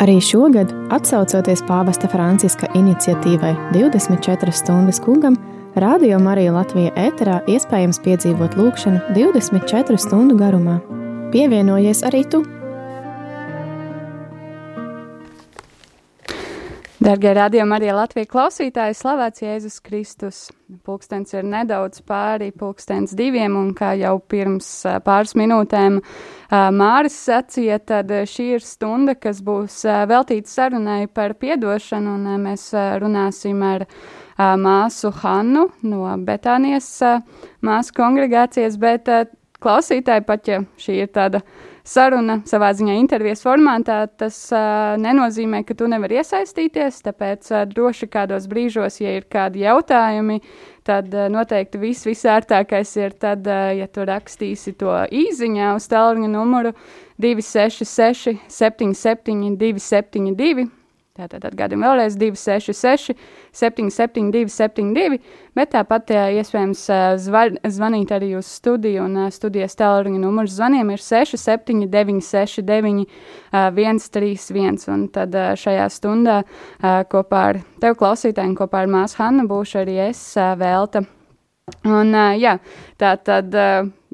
Arī šogad, atsaucoties pāvesta Franciska iniciatīvai 24 stundas kungam, Radio Marija Latvija ēterā iespējams piedzīvot lūkšanu 24 stundu garumā. Pievienojies arī tu! Dargie radījumi, arī Latvijas klausītāji, slavēts Jēzus Kristus. Pulkstens ir nedaudz pāri pulkstens diviem, un kā jau pirms pāris minūtēm Māris sacīja, tad šī ir stunda, kas būs veltīta sarunai par piedošanu, un mēs runāsim ar māsu Hannu no Betānijas māsu kongregācijas, bet klausītāji pat, ja šī ir tāda saruna savā ziņā intervijas formātā, tas uh, nenozīmē, ka tu nevari iesaistīties. Tāpēc uh, droši kādos brīžos, ja ir kādi jautājumi, tad uh, noteikti viss visērtākais ir tad, uh, ja tu rakstīsi to īziņā uz tālruņa numuru 266 77 272 Tātad atgādājam vēlreiz 266, 772, 72, bet tāpat jā, iespējams zvar, zvanīt arī uz studiju, un studijas tālruņa numurs zvaniem ir 679, 69, 131, un tad šajā stundā kopā ar tev klausītājiem, kopā ar māsu Hannu būšu arī es Velta. Un jā, tā tad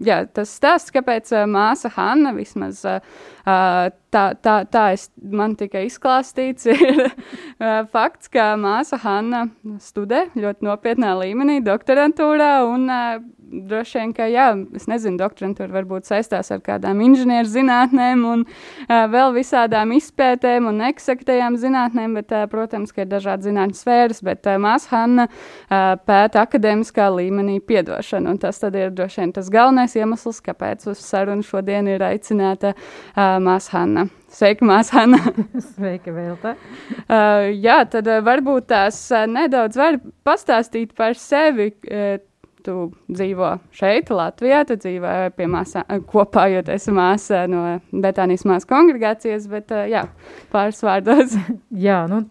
jā, tas stāsts, kāpēc uh, māsa Hanna vismaz uh, tā, tā, tā es, man tika izklāstīts, ir uh, fakts, ka māsa Hanna studē ļoti nopietnā līmenī doktorantūrā un uh, droši vien, ka, jā, es nezinu, doktorantūra varbūt saistās ar kādām inženieru zinātnēm un uh, vēl visādām izpētēm un eksaktajām zinātnēm, bet, uh, protams, ka ir dažādi zinātņu sfēras, bet uh, māsa Hanna uh, pēta akadēmiskā līmenī piedošanu, un tas tad ir droši vien tas galvenais iemesls, kāpēc uz sarunu šodien ir aicināta uh, māsa Hanna. Sveika, māsa Hanna! Sveika, Vēlta! uh, jā, tad uh, varbūt tās uh, nedaudz var pastāstīt par sevi. Uh, tu dzīvo šeit, Latvijā, tu dzīvo pie māsā, kopā, jo tu esi māsa no Betānijas māsas kongregācijas, bet jā, pāris vārdos. jā, nu,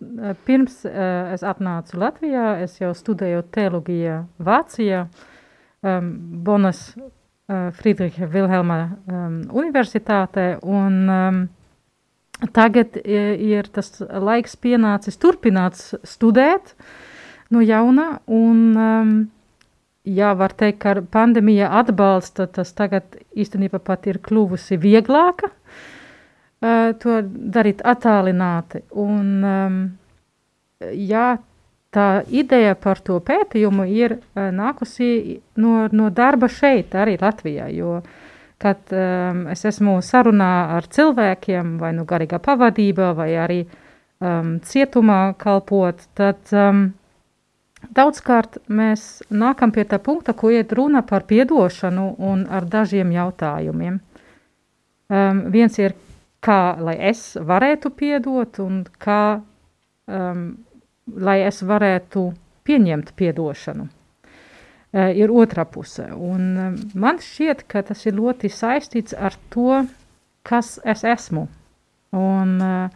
pirms es atnācu Latvijā, es jau studēju teologiju Vācijā, um, Bonas uh, Friedricha Vilhelma um, universitātē, un um, tagad ir tas laiks pienācis turpināt studēt no jauna, un um, jā, var teikt, ka pandēmija atbalsta tas tagad īstenībā pat ir kļuvusi vieglāka uh, to darīt attālināti. Un, um, jā, tā ideja par to pētījumu ir uh, nākusi no, no darba šeit, arī Latvijā, jo kad um, es esmu sarunā ar cilvēkiem, vai nu garīgā pavadībā, vai arī um, cietumā kalpot, tad um, Daudzkārt mēs nākam pie tā punkta, ko iet runa par piedošanu un ar dažiem jautājumiem. Um, viens ir, kā lai es varētu piedot un kā um, lai es varētu pieņemt piedošanu. Uh, ir otrā puse. Un um, man šķiet, ka tas ir ļoti saistīts ar to, kas es esmu. Un uh,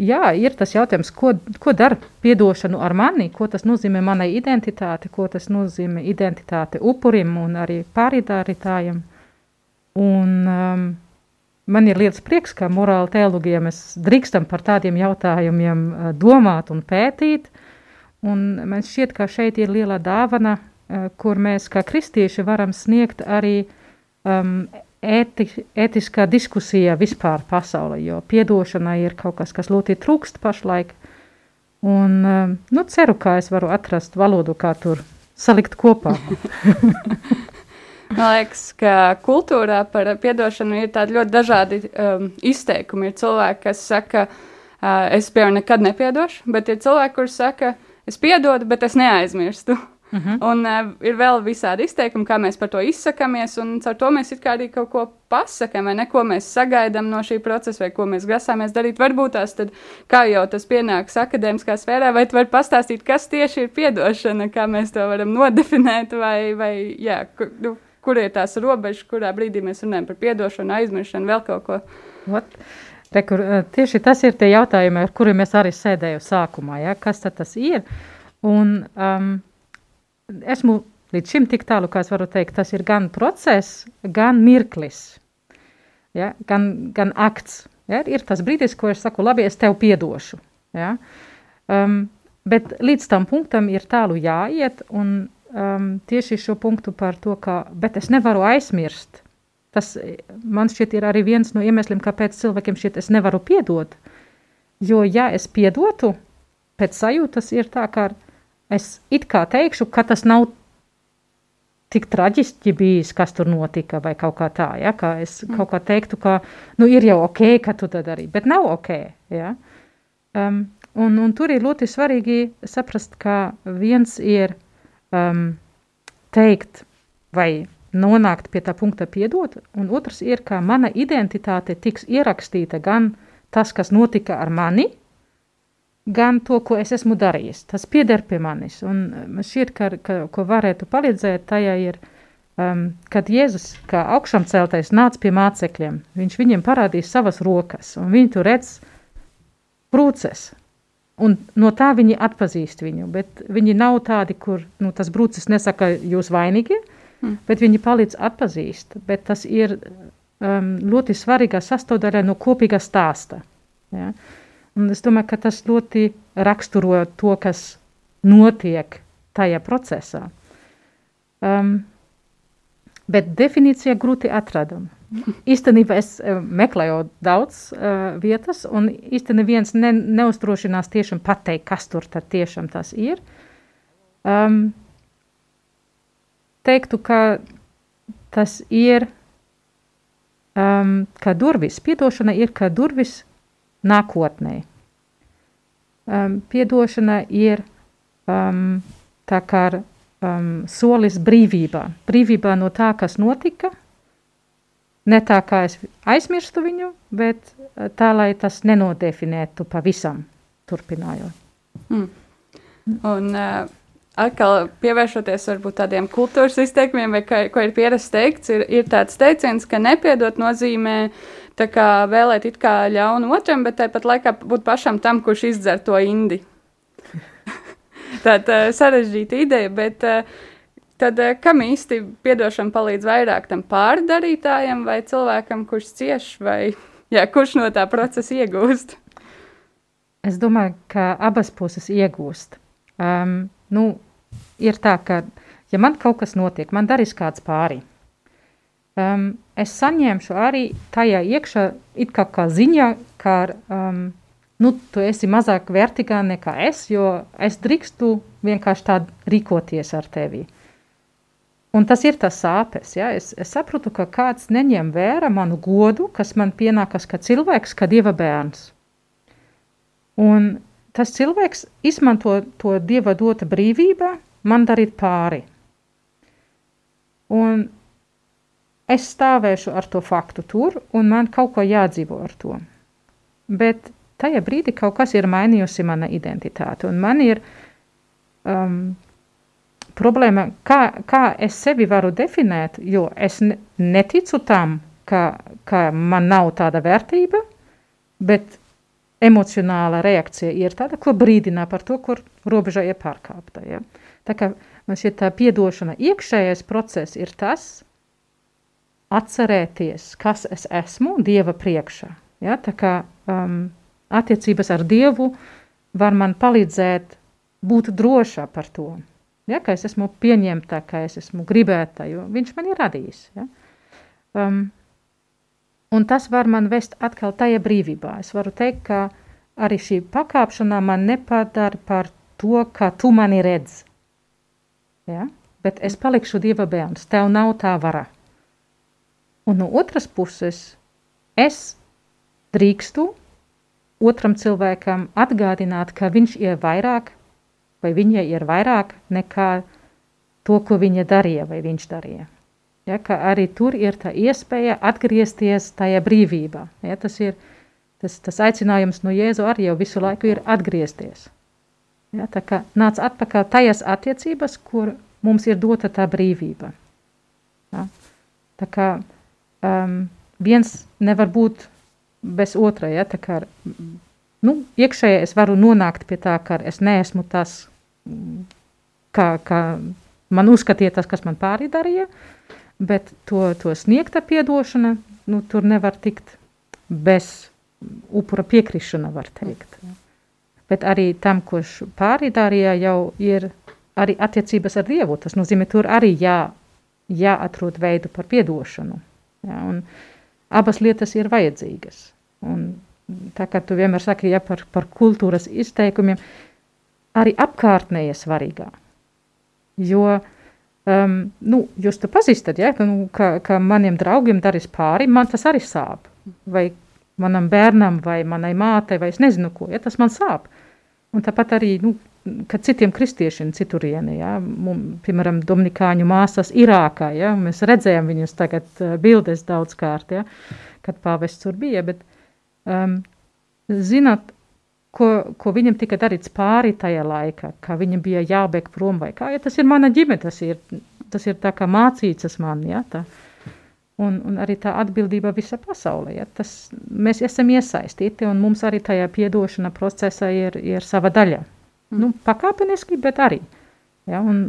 jā, ir tas jautājums, ko, ko dara piedošanu ar mani, ko tas nozīmē manai identitāte, ko tas nozīmē identitāte upurim un arī pāridārītājiem. Un um, man ir liels prieks, ka morāla teologija mēs drīkstam par tādiem jautājumiem uh, domāt un pētīt. Un man šķiet, ka šeit ir liela dāvana, uh, kur mēs kā kristieši varam sniegt arī um, ēti, ētiskā diskusija vispār pasaulē, jo piedošana ir kaut kas, kas ļoti trūkst pašlaik. Un, um, nu, ceru, ka es varu atrast valodu, kā tur salikt kopā. Man liekas, ka kultūrā par piedošanu ir tādi ļoti dažādi um, izteikumi. Ir cilvēki, kas saka, uh, es piemēram nekad nepiedošu, bet ir cilvēki, kurš saka, es piedodu, bet es neaizmirstu. Uh mhm. -huh. Un uh, ir vēl visādi izteikumi, kā mēs par to izsakāmies, un ar to mēs arī kaut ko pasakām, vai ne, ko mēs sagaidām no šī procesa, vai ko mēs grasāmies darīt. Varbūt tās, tad, kā jau tas pienāks akadēmiskā sfērā, vai tu vari pastāstīt, kas tieši ir piedošana, kā mēs to varam nodefinēt, vai, vai jā, nu, kur ir tās robežas, kurā brīdī mēs runājam par piedošanu, aizmiršanu, vēl kaut ko. What? Re, kur, tieši tas ir tie jautājumi, ar kuriem mēs arī sēdējām sākumā. Ja? Kas tas ir? Un, um, esmu līdz šim tik tālu, kā es varu teikt, tas ir gan process, gan mirklis, ja? gan, gan akts. Ja? Ir tas brīdis, ko es saku, labi, es tev piedošu. Ja? Um, bet līdz tam punktam ir tālu jāiet, un um, tieši šo punktu par to, ka, bet es nevaru aizmirst. Tas man šķiet ir arī viens no iemesliem, kāpēc cilvēkiem šķiet, es nevaru piedot. Jo, ja es piedotu, pēc sajūtas ir tā, ka es it kā teikšu, ka tas nav tik traģiski bijis, kas tur notika, vai kaut kā tā, ja, kā es mm. kaut kā teiktu, ka, nu, ir jau ok, ka tu tad arī, bet nav ok, ja. Um, un, un tur ir ļoti svarīgi saprast, ka viens ir um, teikt vai nonākt pie tā punkta piedot, un otrs ir, ka mana identitāte tiks ierakstīta gan tas, kas notika ar mani, gan to, ko es esmu darījis. Tas pieder pie manis. Un man šķiet, ka, ka ko varētu palīdzēt, tajā ir, um, kad Jēzus, kā augšām celtais, nāca pie mācekļiem, viņš viņiem parādīja savas rokas, un viņi tur redz brūces. Un no tā viņi atpazīst viņu, bet viņi nav tādi, kur nu, tas brūcis nesaka, jūs vainīgi, mm. bet viņi palīdz atpazīst. Bet tas ir um, ļoti svarīga sastāvdaļa no kopīga stāsta. Ja? Un es domāju, ka tas ļoti raksturo to, kas notiek tajā procesā. Um, bet definīcija grūti atradama. Īstenībā es uh, meklēju daudz uh, vietas, un īstenībā neviens ne, neuztrošinās tiešām pateikt, kas tur tiešām tas ir. Um, teiktu, ka tas ir um, kā durvis. Piedošana ir kā durvis nākotnē. Um, piedošana ir um, tā kā um, solis brīvībā. Brīvībā no tā, kas notika, ne tā kā es aizmirstu viņu, bet uh, tā, lai tas nenodefinētu pavisam turpinājot. Mm. Un uh, atkal pievēršoties varbūt tādiem kultūras izteikumiem, vai kā, ko ir pierasts teikts, ir, ir tāds teiciens, ka nepiedot nozīmē tā kā vēlēt it kā ļaunu otram, bet tāpat laikā būt pašam tam, kurš izdzer to indi. Tāda sarežģīta ideja, bet tad kam īsti piedošana palīdz vairāk tam pārdarītājam vai cilvēkam, kurš cieš, vai jā, kurš no tā procesa iegūst? Es domāju, ka abas puses iegūst. Um, nu, ir tā, ka, ja man kaut kas notiek, man darīs kāds pāri, um, es saņemšu arī tajā iekšā it kā, kā ziņa, ka um, nu, tu esi mazāk vērtīgā nekā es, jo es drīkstu vienkārši tā rīkoties ar tevi. Un tas ir tas sāpes. Ja? Es, es saprotu, ka kāds neņem vērā manu godu, kas man pienākas kā cilvēks, kā dieva bērns. Un tas cilvēks izmanto to dieva dota brīvību, man darīt pāri. Un es stāvēšu ar to faktu tur, un man kaut ko jādzīvo ar to. Bet tajā brīdī kaut kas ir mainījusi mana identitāte, un man ir um, problēma, kā, kā es sevi varu definēt, jo es ne, neticu tam, ka, ka man nav tāda vērtība, bet emocionāla reakcija ir tāda, ko brīdina par to, kur robeža ir pārkāpta. Ja? Tā kā man šķiet tā piedošana iekšējais process ir tas, atcerēties, kas es esmu Dieva priekšā. Ja? Tā kā um, attiecības ar Dievu var man palīdzēt būt drošā par to. Ja? Ka es esmu pieņemta, ka es esmu gribēta, jo viņš man ir radījis. Ja? Um, Un tas var man vest atkal tajā brīvībā. Es varu teikt, ka arī šī pakāpšana man nepadara par to, ka tu mani redz. Ja? Bet es palikšu Dieva bērns, tev nav tā vara. Un no otras puses, es drīkstu otram cilvēkam atgādināt, ka viņš ir vairāk vai viņa ir vairāk nekā to, ko viņa darīja vai viņš darīja. Ja, arī tur ir tā iespēja atgriezties tajā brīvībā. Ja, tas ir tas, tas aicinājums no Jēzu arī jau visu laiku ir atgriezties. Ja, tā kā nāc atpakaļ tajās attiecības, kur mums ir dota tā brīvība. Ja, tā kā um, viens nevar būt bez otra. Ja, tā kā nu, iekšēji es varu nonākt pie tā, ka es neesmu tas, kā, kā man uzskatīja tas, kas man pāri darīja, bet to, to sniegta piedošana, nu, tur nevar tikt bez upura piekrišana, var teikt. Bet arī tam, kurš pāri darīja, jau ir arī attiecības ar Dievu. Tas nozīmē, tur arī jā, jāatrod veidu par piedošanu. Ja, un abas lietas ir vajadzīgas. Un tā kā tu vienmēr saki ja, par, par kultūras izteikumiem, arī apkārtnē ir svarīgā. Jo, um, nu, jūs to pazīstat, ja, nu, ka, ka maniem draugiem darīs pāri, man tas arī sāp. Vai manam bērnam, vai manai mātei, vai es nezinu ko, ja tas man sāp. Un tāpat arī, nu, kad citiem kristiešiem citurienē, ja, mums, piemēram, Dominikāņu māsas Irākā, ja, mēs redzējām viņus tagad uh, bildes daudzkārt, ja, kad pāvests tur bija, bet um, zināt, ko, ko viņam tika darīts pāri tajā laikā, kā viņam bija jābēg prom vai kā, ja tas ir mana ģimene, tas ir, tas ir tā kā mācītas man, ja, tā. Un, un arī tā atbildība visa pasaulē, ja, tas mēs esam iesaistīti un mums arī tajā piedošana procesā ir, ir sava daļa. Mm. Nu, pakāpeniski, bet arī. Ja, un,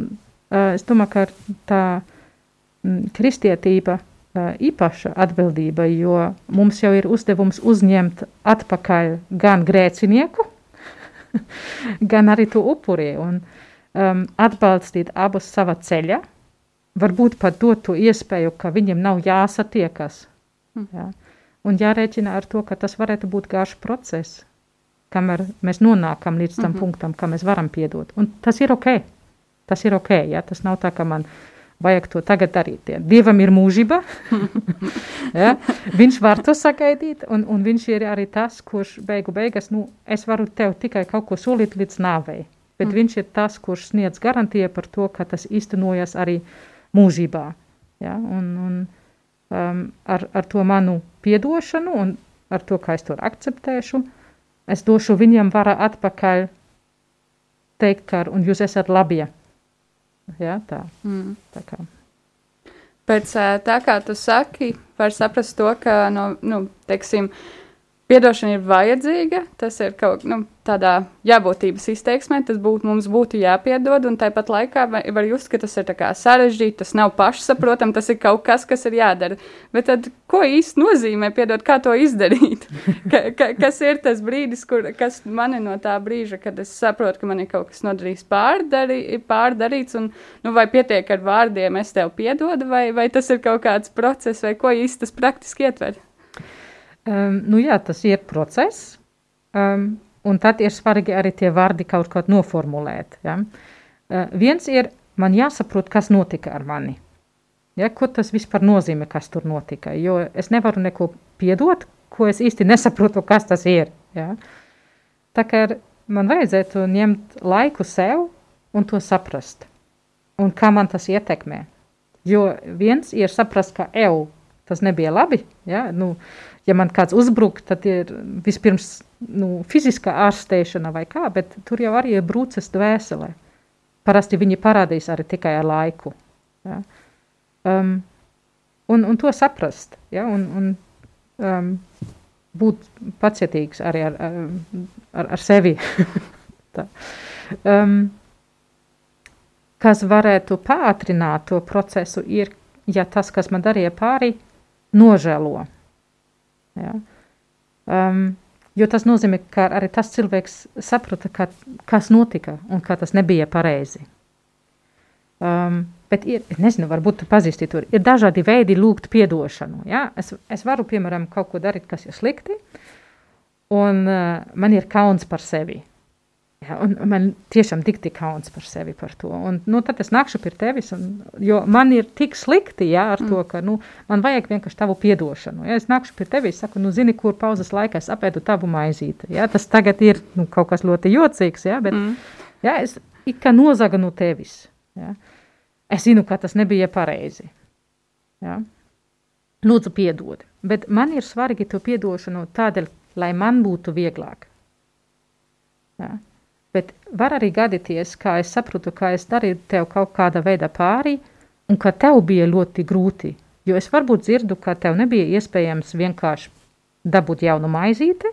uh, es domāju, ka tā mm, kristietība uh, īpaša atbildība, jo mums jau ir uzdevums uzņemt atpakaļ gan grēcinieku, gan arī to upuri un um, atbalstīt abus sava ceļa, varbūt pat dot to iespēju, ka viņiem nav jāsatiekas. Mm. Ja? Un jārēķina ar to, ka tas varētu būt garš process kamēr mēs nonākam līdz tam mm -hmm. punktam, ka mēs varam piedot. Un tas ir ok. Tas ir ok. Ja? Tas nav tā, ka man vajag to tagad darīt. Ja? Dievam ir mūžība. ja? Viņš var to sagaidīt, un, un viņš ir arī tas, kurš beigu beigās, nu, es varu tev tikai kaut ko solīt līdz nāvei. Bet mm. viņš ir tas, kurš sniedz garantiju par to, ka tas īstenojas arī mūžībā. Ja? Un, un, um, ar, ar to manu piedošanu un ar to, kā es to akceptēšu, es došu viņam vara atpakaļ teikt, ka un jūs esat labie. Ja, tā. Mm. tā kā. Pēc tā, kā tu saki, var saprast to, ka, no, nu, teiksim, uh, Piedošana ir vajadzīga, tas ir kaut nu, tādā jābūtības izteiksmē, tas būtu, mums būtu jāpiedod, un tāpat laikā var just, ka tas ir sarežģīti, tas nav pašsaprotam, tas ir kaut kas, kas ir jādara. Bet tad, ko īsti nozīmē piedot, kā to izdarīt? ka, ka, kas ir tas brīdis, kur, kas mani no tā brīža, kad es saprotu, ka man ir kaut kas nodarījis pārdarī, pārdarīts, un nu, vai pietiek ar vārdiem, es tev piedodu, vai, vai tas ir kaut kāds process, vai ko īsti tas praktiski ietver? Um, nu jā, tas ir process, um, un tad ir svarīgi arī tie vārdi kaut kā noformulēt. Ja? Uh, viens ir, man jāsaprot, kas notika ar mani. Ja, ko tas vispār nozīmē, kas tur notika? Jo es nevaru neko piedot, ko es īsti nesaprotu, kas tas ir. Ja? Tā kā man vajadzētu ņemt laiku sev un to saprast. Un kā man tas ietekmē. Jo viens ir saprast, ka eju tas nebija labi. Ja? Nu, uh, ja man kāds uzbruk, tad ir vispirms nu, fiziskā ārstēšana vai kā, bet tur jau arī ir brūces dvēselē. Parasti viņi parādīs arī tikai ar laiku. Ja? Um, un, un to saprast, ja? un, un um, būt pacietīgs arī ar, ar, ar sevi. um, kas varētu pātrināt to procesu, ir, ja tas, kas man darīja pāri, nožēlo. Ja? Um, jo tas nozīmē, ka arī tas cilvēks saprata, ka, kas notika un ka tas nebija pareizi. Um, bet ir, nezinu, varbūt tu pazīsti tur, ir dažādi veidi lūgt piedošanu. Ja? Es, es varu, piemēram, kaut ko darīt, kas ir slikti, un uh, man ir kauns par sevi. Ja, un man tiešām tik tik kauns par sevi par to. Un, nu, tad es nākšu pie tevis, un, jo man ir tik slikti ja, ar to, mm. ka nu, man vajag vienkārši tavu piedošanu. Ja es nākšu pie tevis, saku, nu, zini, kur pauzes laikā es apēdu tavu maizīti. Ja, tas tagad ir nu, kaut kas ļoti jocīgs, ja, bet mm. ja, es it kā nozaga no tevis. Ja. Es zinu, ka tas nebija pareizi. Ja. Lūdzu, piedod. Bet man ir svarīgi to piedošanu tādēļ, lai man būtu vieglāk. Ja. Bet var arī gadīties, kā es saprotu, ka es darīju tev kaut kāda veida pāri, un ka tev bija ļoti grūti. Jo es varbūt dzirdu, ka tev nebija iespējams vienkārši dabūt jaunu maizīti,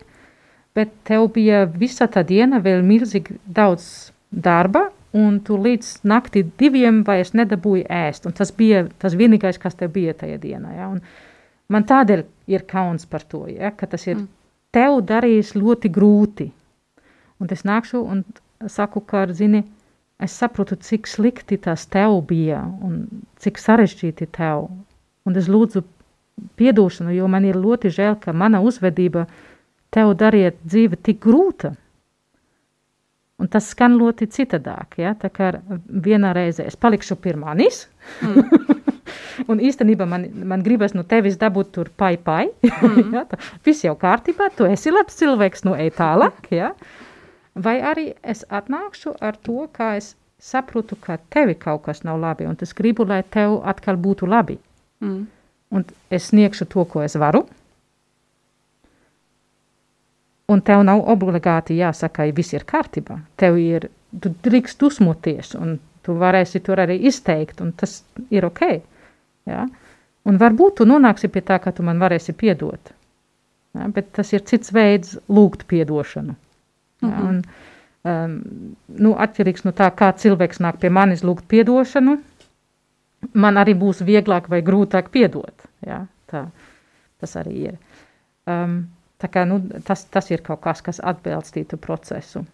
bet tev bija visa tā diena vēl milzīgi daudz darba, un tu līdz naktī diviem vairs nedabūji ēst. Un tas bija tas vienīgais, kas tev bija tajā dienā. Ja? Un man tādēļ ir kauns par to, ja? ka tas ir mm. tev darījis ļoti grūti. Un es nākšu un saku, ka, zini, es saprotu, cik slikti tas tev bija un cik sarežģīti tev. Un es lūdzu piedošanu, jo man ir ļoti žēl, ka mana uzvedība tev darīja dzīve tik grūta. Un tas skan ļoti citādāk. Ja? Tā kā vienā reizē es palikšu pie manis, mm. un īstenībā man, man gribas no tevis dabūt tur pai pai. Mm. ja? Viss jau kārtībā, tu esi labs cilvēks, nu ej tālāk. Ja? Vai arī es atnākšu ar to, kā es saprotu, ka tevi kaut kas nav labi, un es gribu, lai tev atkal būtu labi. Mm. Un es sniegšu to, ko es varu. Un tev nav obligāti jāsaka, ka viss ir kārtībā. Tev ir, tu drīkst dusmoties, un tu varēsi tur arī izteikt, un tas ir ok. Ja? Un varbūt tu nonāksi pie tā, ka tu man varēsi piedot. Ja? Bet tas ir cits veids lūgt piedošanu. Mm -hmm. un, um, nu, atkarīgs no tā, kā cilvēks nāk pie manis lūgt piedošanu, man arī būs vieglāk vai grūtāk piedot. Ja? Tā, tas arī ir. Um, Tā kā, nu, tas, tas ir kaut kas, kas atbalstītu procesu.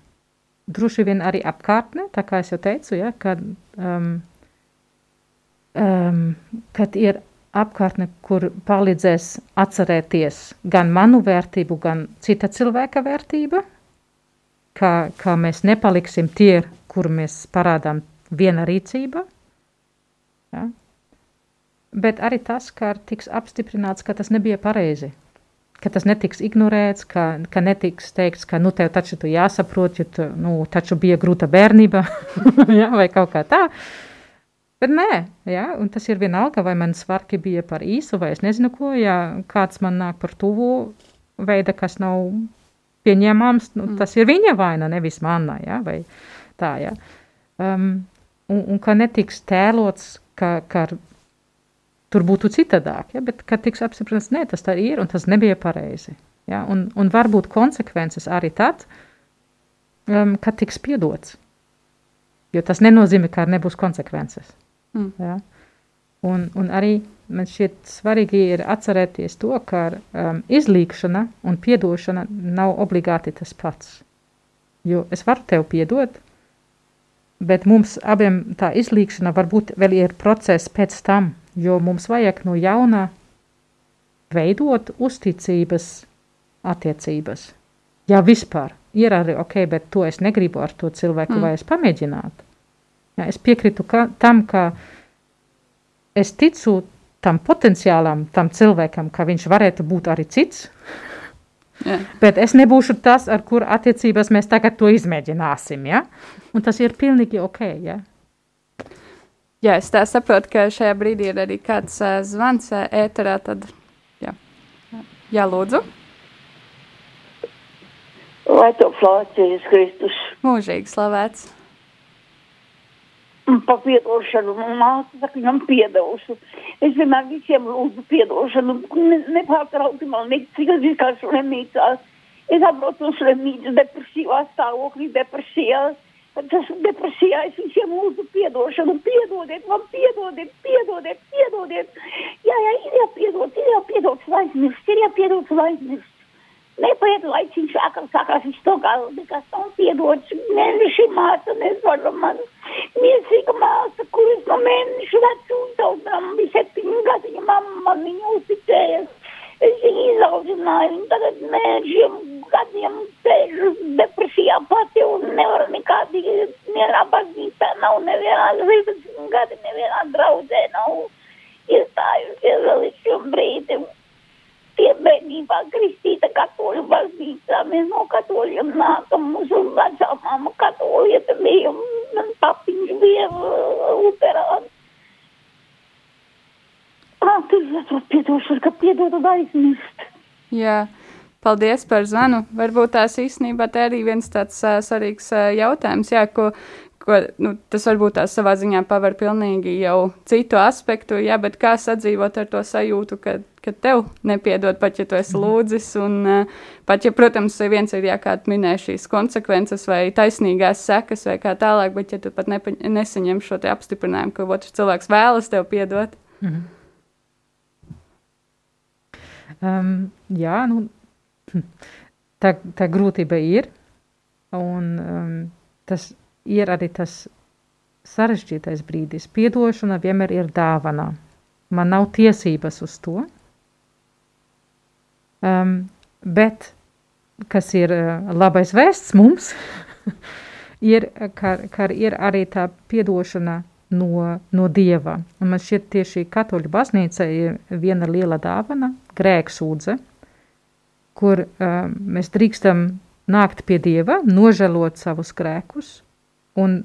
Droši vien arī apkārtne, tā kā es jau teicu, ja, kad, um, um, kad ir apkārtne, kur palīdzēs atcerēties gan manu vērtību, gan cita cilvēka vērtību, ka, ka mēs nepaliksim tie, kur mēs parādām viena rīcība. Ja? Bet arī tas, ka tiks apstiprināts, ka tas nebija pareizi ka tas netiks ignorēts, ka, ka netiks teikts, ka nu, tev taču tu jāsaprot, jo tu, nu, taču bija grūta bērnība, ja, vai kaut kā tā. Bet nē, ja, un tas ir vienalga, vai man svarki bija par īsu, vai es nezinu ko, ja kāds man nāk par tuvu veida, kas nav pieņemams, nu, mm. tas ir viņa vaina, nevis manna, ja, vai tā, ja. Um, un, un ka netiks tēlots, ka, ka tur būtu citādāk, ja, bet kad tiks apstiprināts, nē, tas tā ir un tas nebija pareizi. Ja, un, un var būt konsekvences arī tad, um, kad tiks piedots. Jo tas nenozīmē, ka nebūs konsekvences. Mm. Ja. Un, un arī man šķiet svarīgi ir atcerēties to, ka um, izlīkšana un piedošana nav obligāti tas pats. Jo es varu tev piedot, bet mums abiem tā izlīkšana varbūt vēl ir process pēc tam, jo mums vajag no jauna veidot uzticības attiecības. Ja vispār ir arī ok, bet to es negribu ar to cilvēku, mm. vai es pamēģināt. Ja, es piekrītu ka, tam, ka es ticu tam potenciālam, tam cilvēkam, ka viņš varētu būt arī cits. Yeah. Bet es nebūšu tas, ar kur attiecībās mēs tagad to izmēģināsim. Ja? Un tas ir pilnīgi ok. Ja? Jā, es tā saprotu, ka šajā brīdī ir arī kāds uh, zvans uh, ēterā, tad jā, jā lūdzu. Lai to flācijas Kristus. Mūžīgi slavēts. Pa piedošanu, nu, māsa saka, viņam piedošu. Es vienmēr visiem lūdzu piedošanu, ne, nepārtraukti man nīc, cik es vienkārši slimnīcās. Es atbraucu no slimnīcas depresīvā stāvoklī, depresijās tas depresijā es visiem lūdzu piedošanu, piedodiet, man piedodiet, piedodiet, piedodiet. Jā, jā, ir jāpiedod, ir jāpiedod aizmirst, ir jāpiedod aizmirst. Nepaiet laiciņš vakar sākās viņš to galvu, nekas nav piedots. Mēneši māca nezvaru man. Miesīga māsa, kuras no mēnešu vecu uzdaudzām, bija septiņu gadiņu mamma man viņu uzticējas. Es viņu izaudzināju, un tagad mēnešiem gadiem sēžu depresijā pati un nevaru nekādi, nevienā baznīcā nav, nevienā 12 gadi, nevienā draudzē nav iestājusies vēl līdz šim brīdim. Bērnībā kristīta katoļu baznīcā, mēs no katoļiem nākam, mūsu vecā mama katolieta bija, man papiņš bija luterāns. Ah, tu esat piedošana, ka piedodu aizmirst. Jā. Paldies par zvanu. Varbūt tās īstenībā te arī viens tāds uh, svarīgs uh, jautājums, jā, ko, ko, nu, tas varbūt tās savā ziņā paver pilnīgi jau citu aspektu, jā, bet kā sadzīvot ar to sajūtu, ka, ka tev nepiedod pat, ja tu esi mhm. lūdzis, un uh, pat, ja, protams, viens ir jākārt minē šīs konsekvences vai taisnīgās sekas vai kā tālāk, bet ja tu pat nepa, nesaņem šo te apstiprinājumu, ka otrs cilvēks vēlas tev piedot. Mhm. Um, jā, nu, tā, tā grūtība ir, un um, tas ir arī tas sarežģītais brīdis. Piedošana vienmēr ir dāvana. Man nav tiesības uz to. Um, bet, kas ir uh, labais vēsts mums, ir, ka, ka ir arī tā piedošana no, no Dieva. Un man šķiet tieši katoļu baznīca ir viena liela dāvana, grēksūdze, kur um, mēs drīkstam nākt pie Dieva, nožēlot savus grēkus un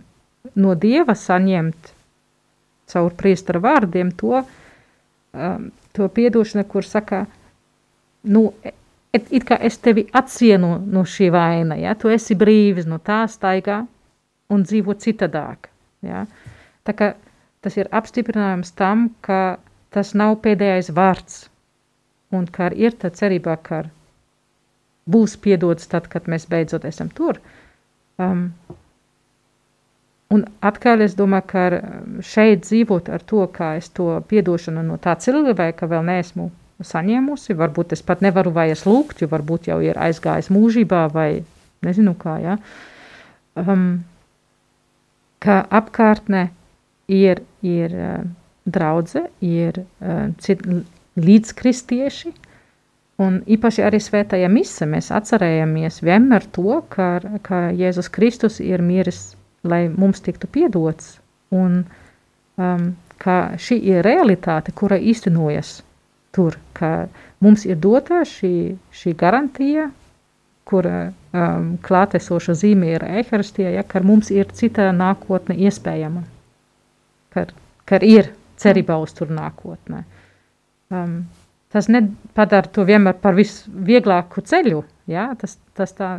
no Dieva saņemt caur priestara vārdiem to, um, to piedošanu, kur saka, nu, it, it kā es tevi atsienu no šī vaina, ja, tu esi brīvis no tā staigā un dzīvo citadāk, ja. Tā kā tas ir apstiprinājums tam, ka tas nav pēdējais vārds, un ka ir tā cerībā, ka būs piedots tad, kad mēs beidzot esam tur. Um, Un atkal es domāju, ka šeit dzīvot ar to, kā es to piedošanu no tā cilvēka vēl neesmu saņēmusi, varbūt es pat nevaru vairs lūgt, jo varbūt jau ir aizgājis mūžībā vai nezinu kā, ja? um, ka apkārtnē ir, ir uh, draudze, ir uh, cit, līdzkristieši, un īpaši arī svētajā mise mēs atcerējamies vienmēr to, ka, ka Jēzus Kristus ir miris lai mums tiktu piedots, un um, ka šī ir realitāte, kura īstenojas tur, ka mums ir dota šī, šī garantija, kura um, klātesoša zīme ir eharistija, ja, ka mums ir cita nākotne iespējama, ka, ka ir cerībā uz tur nākotnē. Um, tas nepadara to vienmēr par visvieglāku ceļu, ja, tas, tas tā,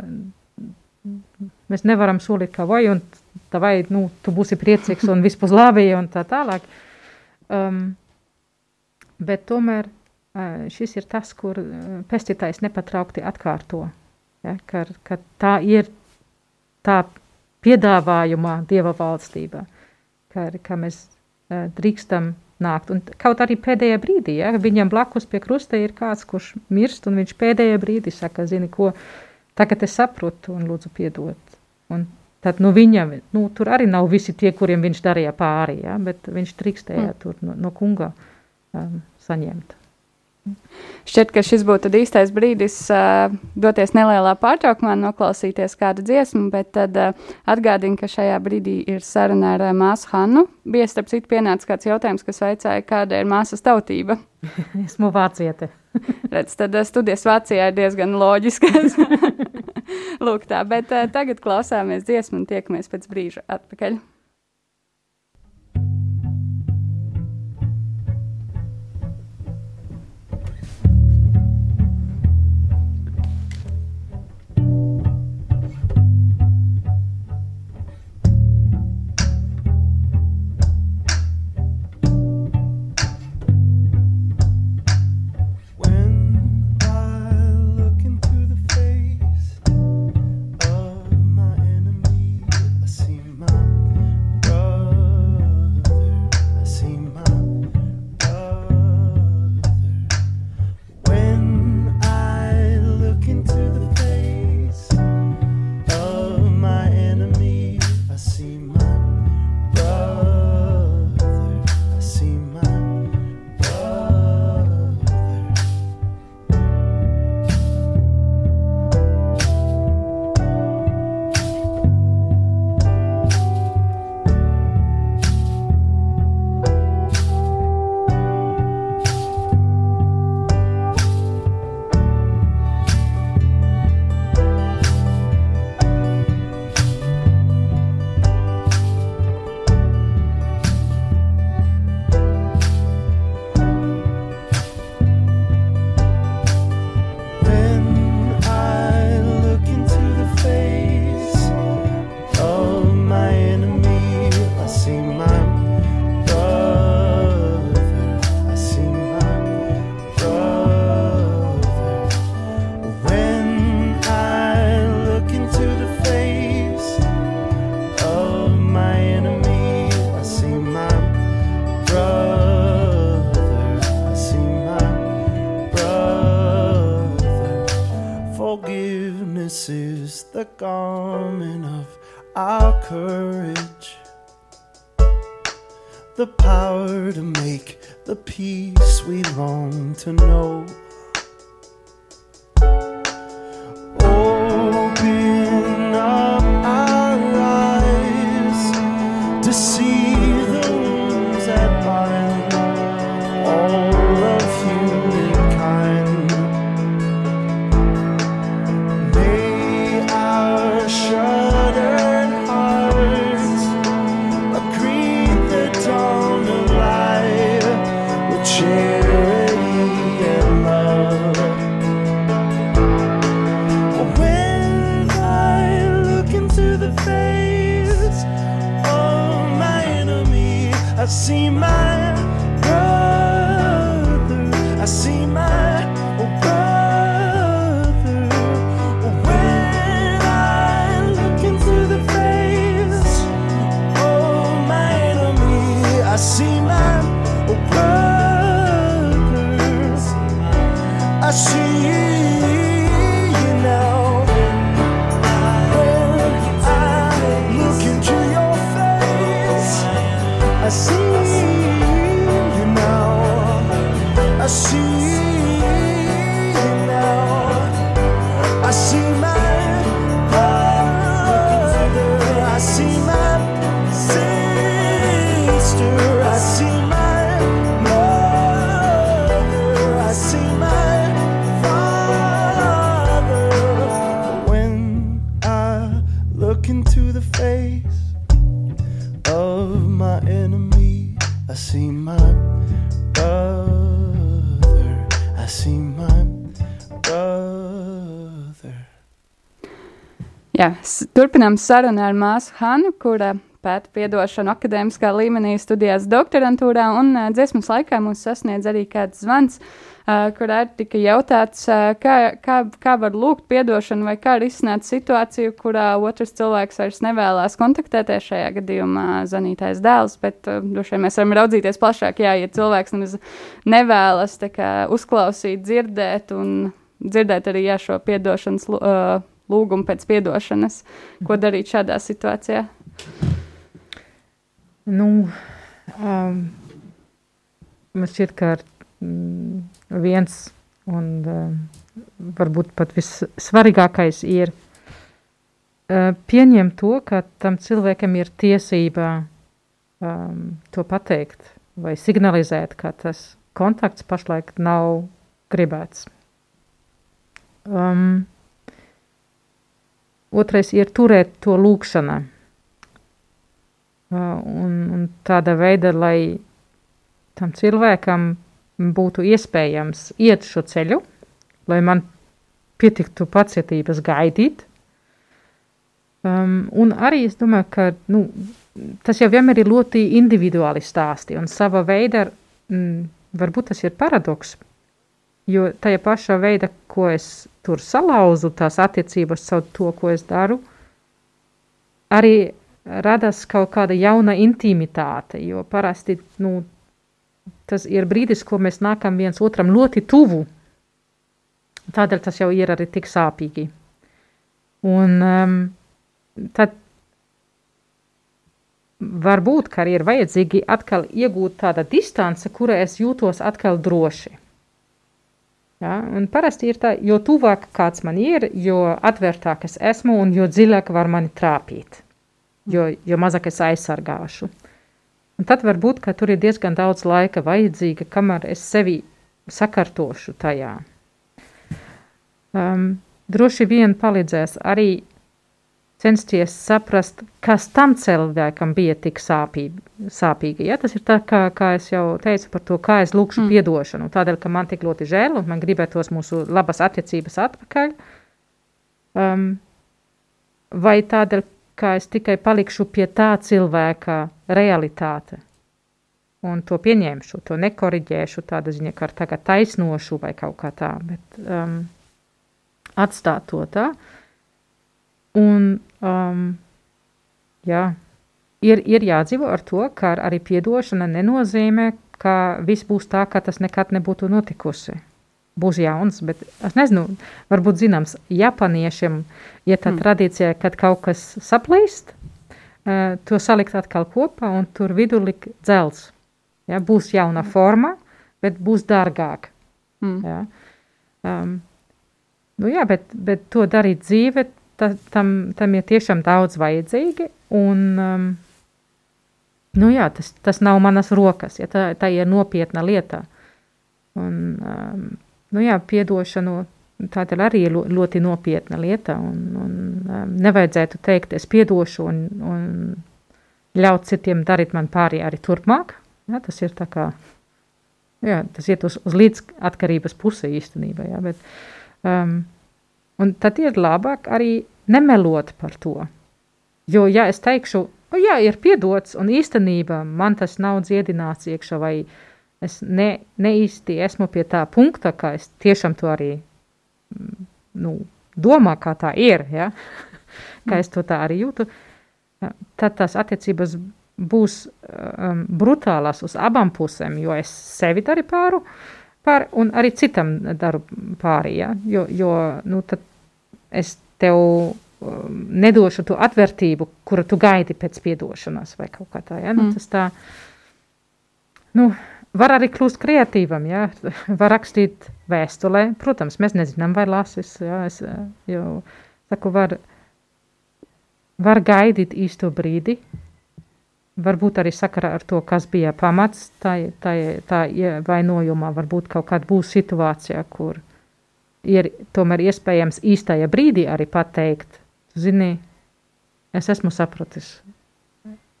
mēs nevaram solīt, ka vai, un vai nu, tu būsi priecīgs un viss būs labi un tā tālāk. Um, bet tomēr uh, šis ir tas, kur uh, pestītājs nepatraukti atkārto. Ja, ka, ka tā ir tā piedāvājumā Dieva valstībā, ka, ka mēs uh, drīkstam nākt. Un kaut arī pēdējā brīdī, ja, viņam blakus pie krusta ir kāds, kurš mirst, un viņš pēdējā brīdī saka, zini, ko tagad es saprotu un lūdzu piedot. Un Tad nu, viņam nu, tur arī nav visi tie, kuriem viņš darīja pāri, ja, bet viņš trikstēja mm. tur no, no kunga um, saņemt. Šķiet, ka šis būtu īstais brīdis uh, doties nelielā pārtraukumā, noklausīties kādu dziesmu, bet tad uh, atgādinu, ka šajā brīdī ir saruna ar uh, māsu Hannu. Bija starp citu pienācis kāds jautājums, kas vaicāja, kāda ir māsas tautība. Esmu vāciete. Redz, tad uh, studijas Vācijā ir diezgan loģiskas. Lūk, tā, bet uh, tagad klausāmies dziesmu un tiekamies pēc brīža atpakaļ. Garment of our courage, the power to make the peace we long to know. Jā, turpinām sarunu ar māsu Hanu, kura pēta piedošanu akadēmiskā līmenī, studijās doktorantūrā, un uh, dziesmas laikā mūs sasniedz arī kāds zvans, uh, kurā tika jautāts, uh, kā, kā, kā var lūgt piedošanu vai kā risināt situāciju, kurā otrs cilvēks vairs nevēlas kontaktēties, šajā gadījumā zanītais dēls, bet uh, droši vien mēs varam raudzīties plašāk, jā, ja cilvēks nemaz nevēlas kā, uzklausīt, dzirdēt un dzirdēt arī jā, šo piedošanas uh, lūgumu pēc piedošanas, ko darīt šādā situācijā. Nu, um, man šķiet, ka mm, viens un um, varbūt pat vissvarīgākais ir uh, pieņemt to, ka tam cilvēkam ir tiesība um, to pateikt vai signalizēt, ka tas kontakts pašlaik nav gribēts. Um, otrais ir turēt to lūkšanā. Un, un tāda veida, lai tam cilvēkam būtu iespējams iet šo ceļu, lai man pietiktu pacietības gaidīt. Um, un arī es domāju, ka nu, tas jau vienmēr ir ļoti individuāli stāsti un sava veida, mm, varbūt tas ir paradoks, jo tajā pašā veidā, ko es tur salauzu, tās attiecības caur to, ko es daru, arī radās kaut kāda jauna intimitāte, jo parasti nu, tas ir brīdis, ko mēs nākam viens otram ļoti tuvu. Tādēļ tas jau ir arī tik sāpīgi. Un um, tad varbūt, ka arī ir vajadzīgi atkal iegūt tāda distance, kura es jūtos atkal droši. Ja, un parasti ir tā, jo tuvāk kāds man ir, jo atvērtāk es esmu un jo dziļāk var mani trāpīt, jo, jo mazāk es aizsargāšu. Un tad varbūt, ka tur ir diezgan daudz laika vajadzīga, kamēr es sevi sakārtošu tajā. Um, droši vien palīdzēs arī censties saprast, kas tam cilvēkam bija tik sāpīgi. sāpīgi ja? Tas ir tā, kā, kā es jau teicu par to, kā es lūkšu mm. piedošanu. Tādēļ, ka man tik ļoti žēl un man gribētos mūsu labas attiecības atpakaļ. Um, vai tādēļ, ka es tikai palikšu pie tā cilvēka realitāte un to pieņemšu, to nekoriģēšu, tāda ziņa, ka tagad taisnošu vai kaut kā tā, bet um, atstāt to tā. Un, um, jā, ir, ir jādzīvo ar to, ka arī piedošana nenozīmē, ka viss būs tā, ka tas nekad nebūtu notikusi. būs jauns, bet es nezinu, varbūt zināms, japāniešiem ir tā Mm. tradīcija, kad kaut kas saplīst, uh, to salikt atkal kopā un tur vidū likt dzels. Ja, būs jauna forma, bet būs dārgāk. Mm. Ja. Um, nu jā, bet, bet to darīt dzīve, ta, tam, tam ir tiešām daudz vajadzīgi. Un, um, nu jā, tas, tas nav manas rokas, ja tā, tā ir nopietna lieta. Un, um, nu jā, piedošanu tā ir arī lo- ļoti nopietna lieta. Un, un, um, nevajadzētu teikt, es piedošu un, un ļaut citiem darīt man pāri arī turpmāk. Ja, tas ir tā kā Jā, tas iet uz, uz līdzatkarības pusi īstenībā. Jā, bet, um, un tad ir labāk arī nemelot par to. Jo, ja es teikšu, o, jā, ir piedots, un īstenībā man tas nav dziedināts iekšā, vai es ne, ne īsti esmu pie tā punkta, ka es tiešām to arī nu, domā, kā tā ir, ja? kā es to tā arī jūtu, tad tās attiecības būs um, brutālas uz abām pusēm, jo es sevi daru pāru, pār, un arī citam daru pāri. Ja? Jo, jo nu, tad es tev um, nedošu to atvērtību, kuru tu gaidi pēc piedošanas vai kaut kā tā. Ja? Nu, Mm. tas tā nu, var arī kļūt kreatīvam, ja? var rakstīt vēstulē. Protams, mēs nezinām, vai lasīs. Ja? Es, eh, jo, saku, var, var gaidīt īsto brīdi, Varbūt arī sakarā ar to, kas bija pamats tā, tā, tā vainojumā, varbūt kaut kāda būs situācija, kur ir tomēr iespējams īstajā brīdī arī pateikt, zini, es esmu sapratis,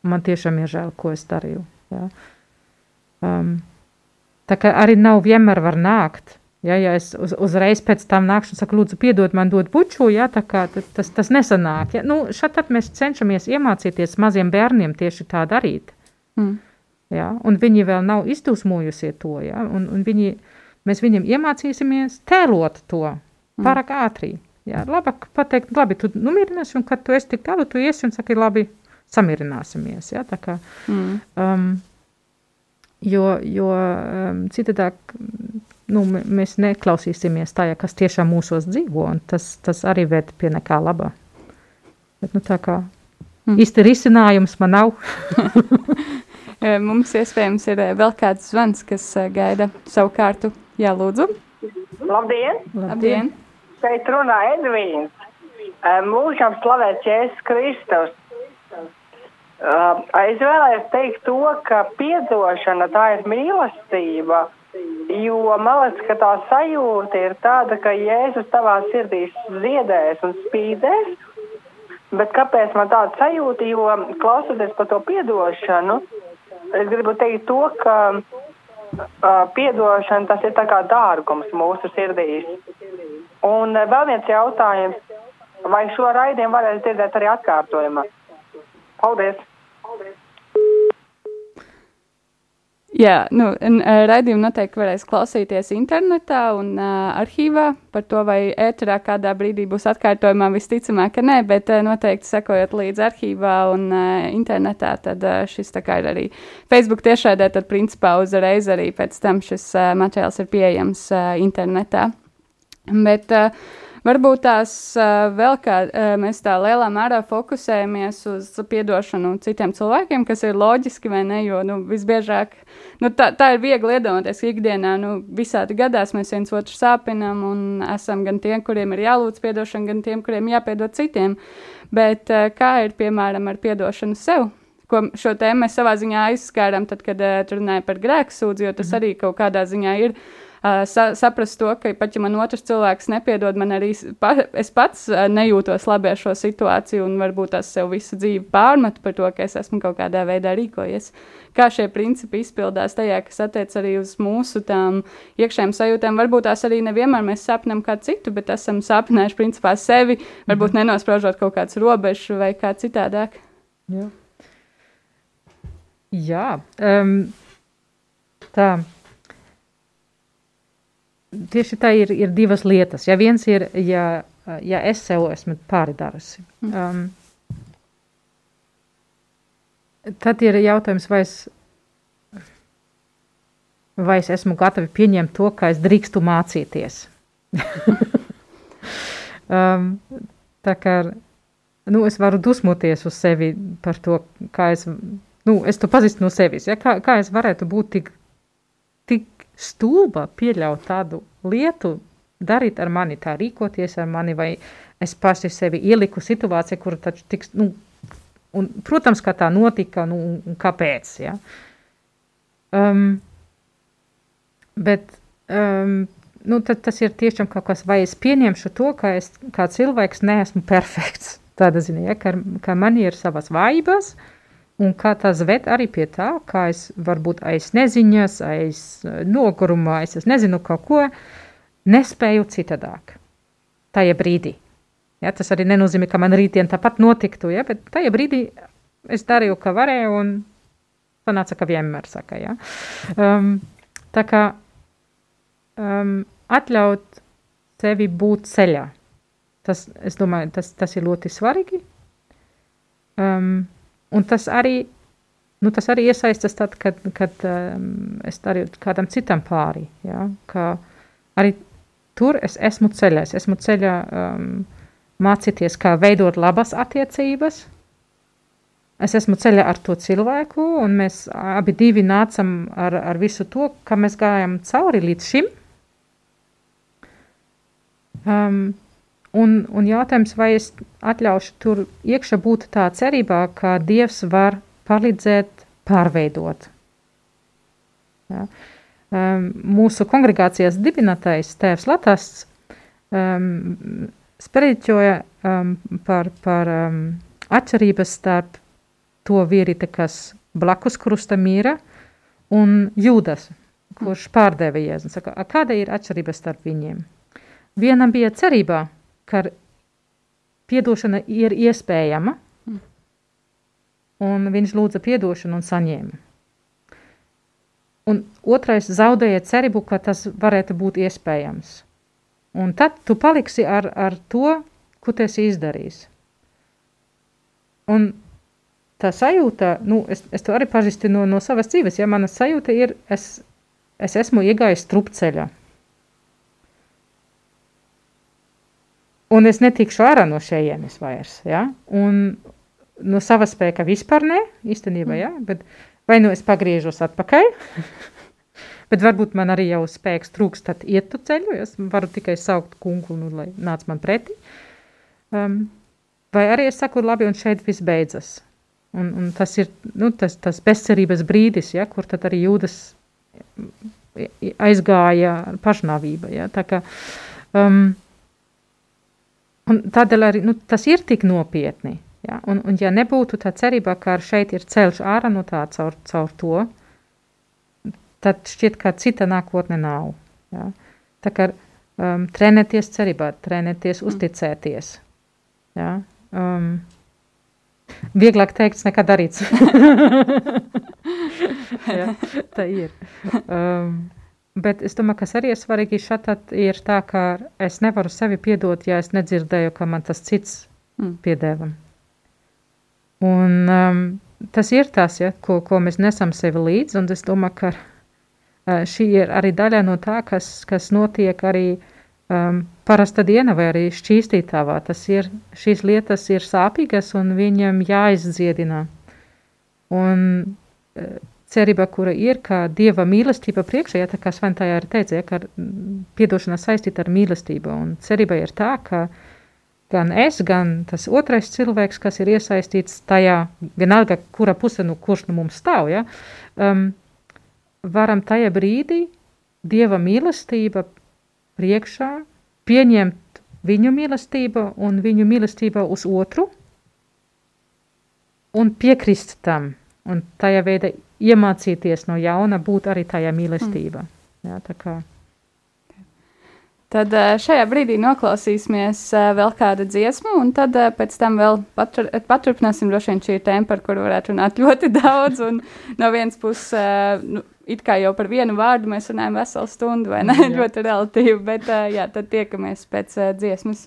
man tiešām ir žēl, ko es darīju. Ja? Um, tā kā arī nav vienmēr var nākt. Ja, ja es uz, uzreiz pēc tam nākšu un saku, lūdzu, piedod man dot buču, ja, tā kā tas, tas nesanāk. Ja. Nu, šad tad mēs cenšamies iemācīties maziem bērniem tieši tā darīt. Mm. Ja, un viņi vēl nav izdusmojusies to, ja, un, un viņi, mēs viņiem iemācīsimies tēlot to pārāk ātri. Ja, labāk pateikt, labi, tu nomierinies, un kad tu esi tik tālu, tu iesi un saki, labi, samierināsimies. Ja, tā kā, Mm. um, jo jo um, citādāk nu, mēs neklausīsimies tajā, kas tiešām mūsos dzīvo, un tas, tas arī ved pie nekā laba. Bet, nu, tā kā Mm. īsti risinājums man nav. Mums iespējams ir vēl kāds zvans, kas gaida savu kārtu. Jā, lūdzu. Labdien! Labdien! Šeit runā Edvīns. Mūžam slavēts Jēzus Kristus. Uh, es vēlējos teikt to, ka piedošana tā ir mīlestība, jo man liekas, ka tā sajūta ir tāda, ka Jēzus tavā sirdī ziedēs un spīdēs. Bet kāpēc man tāda sajūta? Jo klausoties par to piedošanu, es gribu teikt to, ka uh, piedošana tas ir tā kā dārgums mūsu sirdīs. Un uh, vēl viens jautājums, vai šo raidījumu varēs dzirdēt arī atkārtojumā? Paldies! Jā, nu, un, e, raidījumu noteikti varēs klausīties internetā un uh, arhīvā. Par to, vai ēterā kādā brīdī būs atkārtojumā, visticamāk, ka nē, bet uh, noteikti sekojot līdzi arhīvā un uh, internetā, tad uh, šis tā kā ir arī Facebook tiešraidē, tad principā uzreiz arī pēc tam šis uh, materiāls ir pieejams uh, internetā. Bet uh, varbūt tās uh, vēl kā uh, mēs tā lielā mērā fokusējamies uz piedošanu citiem cilvēkiem, kas ir loģiski vai ne, jo nu, visbiežāk nu, tā, tā ir viegli iedomāties, ka ikdienā nu, visādi gadās mēs viens otru sāpinam un esam gan tiem, kuriem ir jālūdz piedošana, gan tiem, kuriem jāpiedod citiem. Bet uh, kā ir piemēram ar piedošanu sev? Ko šo tēmu mēs savā ziņā aizskārām, tad, kad uh, runāja par grēku sūdzi, jo tas mm. arī kaut kādā ziņā ir sa saprast to, ka pat ja man otrs cilvēks nepiedod, man arī pa es pats nejūtos labi ar šo situāciju un varbūt tas sev visu dzīvi pārmetu par to, ka es esmu kaut kādā veidā rīkojies. Kā šie principi izpildās tajā, kas attiec arī uz mūsu tām iekšējām sajūtām. Varbūt tās arī nevienmēr mēs sapnam kā citu, bet esam sapnējuši principā sevi, varbūt nenospraužot kaut kāds robežs vai kā citādāk. Jā, Jā um, tā. Tieši tā ir, ir divas lietas. Ja viens ir, ja, ja es sev esmu pāridarusi, um, tad ir jautājums, vai es, vai es esmu gatava pieņemt to, ka es drīkstu mācīties. um, tā kā nu, es varu dusmoties uz sevi par to, kā es, nu, es to pazīstu no sevis, ja? kā, kā es varētu būt tik stulba pieļaut tādu lietu, darīt ar mani, tā rīkoties ar mani, vai es paši sevi ieliku situācijā, kur taču tiks, nu, un, protams, kā tā notika, nu, un kāpēc, ja. Um, bet, um, nu, tad tas ir tiešām kaut kas, vai es pieņemšu to, ka es kā cilvēks neesmu perfekts, tāda ziņa, ja, ka, ka man ir savas vājības, un kā tas ved arī pie tā, kā es varbūt aiz neziņas, aiz nogurumā, aiz es nezinu kaut ko, nespēju citādāk. Tajā brīdī. Ja, tas arī nenozīmē, ka man rītdien tāpat notiktu, ja, bet tajā brīdī es darīju, kā varēju, un sanāca, ka vienmēr saka, ja. Um, tā kā um, atļaut sevi būt ceļā. Tas, es domāju, tas, tas ir ļoti svarīgi. Um, un tas arī, nu, tas arī iesaistas tad, kad, kad um, es darīju kādam citam pāri. Ja? Ka arī tur es esmu ceļā. Es esmu ceļā um, mācīties, kā veidot labas attiecības. Es esmu ceļā ar to cilvēku, un mēs abi divi nācam ar, ar visu to, kā mēs gājām cauri līdz šim. Um, un, un jautājums, vai es atļaušu tur iekšā būt tā cerībā, ka Dievs var palīdzēt pārveidot. Ja. Um, mūsu kongregācijas dibinātais tēvs Latvijas um, sprediķoja um, par, par um, atšķirības starp to vīriti, kas blakus krusta mīra, un Jūdas, kurš pārdeva Jēzu. Kāda ir atšķirība starp viņiem? Vienam bija cerībā, ka piedošana ir iespējama, un viņš lūdza piedošanu un saņēma. Un otrais zaudēja cerību, ka tas varētu būt iespējams. Un tad tu paliksi ar, ar to, ko tu esi izdarījis. Un tā sajūta, nu, es, es to arī pazīstu no, no savas dzīves, ja mana sajūta ir, es, es esmu iegājis trupceļā. Un es netikšu ārā no šejienes vairs, ja? Un no sava spēka vispār ne, īstenībā, ja? Bet vai nu es pagriežos atpakaļ, bet varbūt man arī jau spēks trūkst, tad iet tu ceļu, es varu tikai saukt kungu, nu, lai nāc man pretī. Um, vai arī es saku, labi, un šeit viss beidzas. Un, un tas ir nu, tas, tas bezcerības brīdis, ja, kur tad arī jūdas aizgāja pašnāvība. Ja, tā kā, um, un tādēļ arī nu, tas ir tik nopietni. Ja, un, un ja nebūtu tā cerība, ka šeit ir ceļš ārā no tā caur, caur to, tad šķiet, ka cita nākotne nav. Ja. Tā kā um, trenēties cerībā, trenēties mm. uzticēties. Ja. Um, Vieglāk teikts nekā darīts. ja, tā ir. Um, bet es domāju, kas arī ir svarīgi šatad ir tā, ka es nevaru sevi piedot, ja es nedzirdēju, ka man tas cits mm. piedēva. Un um, tas ir tas, ja, ko, ko mēs nesam sevi līdzi, un es domāju, ka uh, šī ir arī daļa no tā, kas, kas notiek arī um, parasta diena vai arī šķīstītavā. Tas ir, šīs lietas ir sāpīgas un viņam jāizdziedina. Un uh, cerība, kura ir, ka Dieva mīlestība priekšā, ja tā kā Sventajā arī teica, ja, ka piedošana saistīta ar mīlestību. Un cerība ir tā, ka gan es, gan tas otrais cilvēks, kas ir iesaistīts tajā, vienalga, kura puse, nu, kurš nu mums stāv, ja, um, varam tajā brīdī Dieva mīlestība priekšā, pieņemt viņu mīlestību un viņu mīlestību uz otru un piekrist tam. Un tajā veidā iemācīties no jauna būt arī tajā mīlestībā. Mm. Jā. Tad eh, šajā brīdī noklausīsimies eh, vēl kādu dziesmu, un tad eh, pēc tam vēl patru, paturpināsim. Droši vien šī ir tēma, par kuru varētu runāt ļoti daudz. no vienas puses, nu, it kā jau par vienu vārdu mēs runājam veselu stundu, vai ne? Jā. ļoti relatīvi, bet jā, tad tiekamies pēc dziesmas.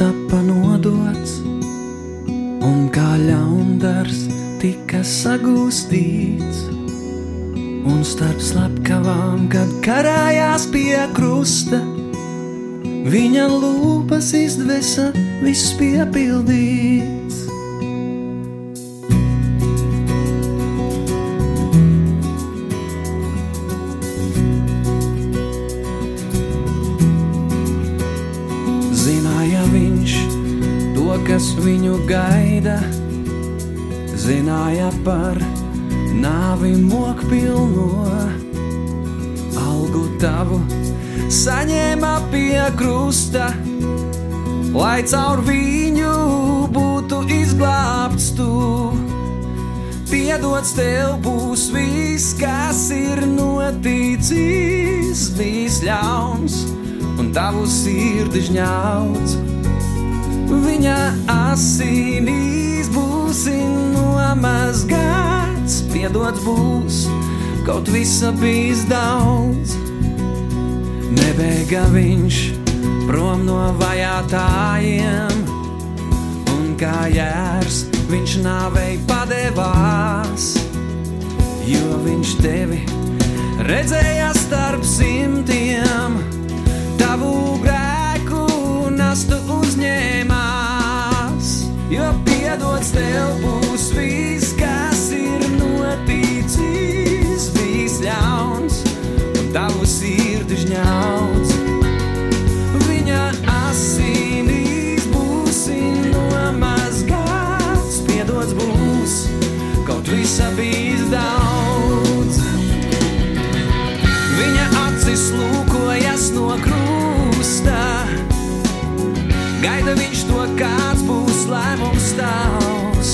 tapa nodots, un kā ļaundars tika sagūstīts. Un starp slepkavām, kad karājās pie krusta, viņa lūpas izdvesa viss piepildīt. Gaida, zināja par nāvi mokpilno algu tavu saņēma pie krusta, lai caur viņu būtu izglābts tu. Piedots tev būs viss, kas ir noticis, bijis ļauns un tavu sirdi žņauts. Viņa asinīs būs nomazgāts, piedots būs, kaut visa bijis daudz. Nebēga viņš prom no vajātajiem, un kā jērs viņš nāvei padevās, jo viņš tevi redzēja starp simtiem, tavu lēmums tavs.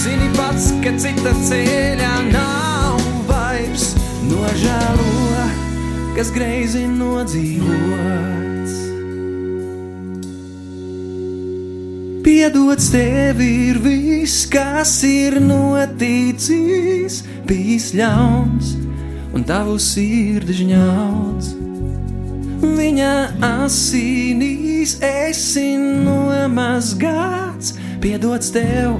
Zini pats, ka cita ceļā nav vairs nožēlo, kas greizi nodzīvots. Piedots tev ir viss, kas ir noticis, bijis ļauns un tavu sirdi žņauts. Viņa asinīs esi nomazgāts, piedots tev,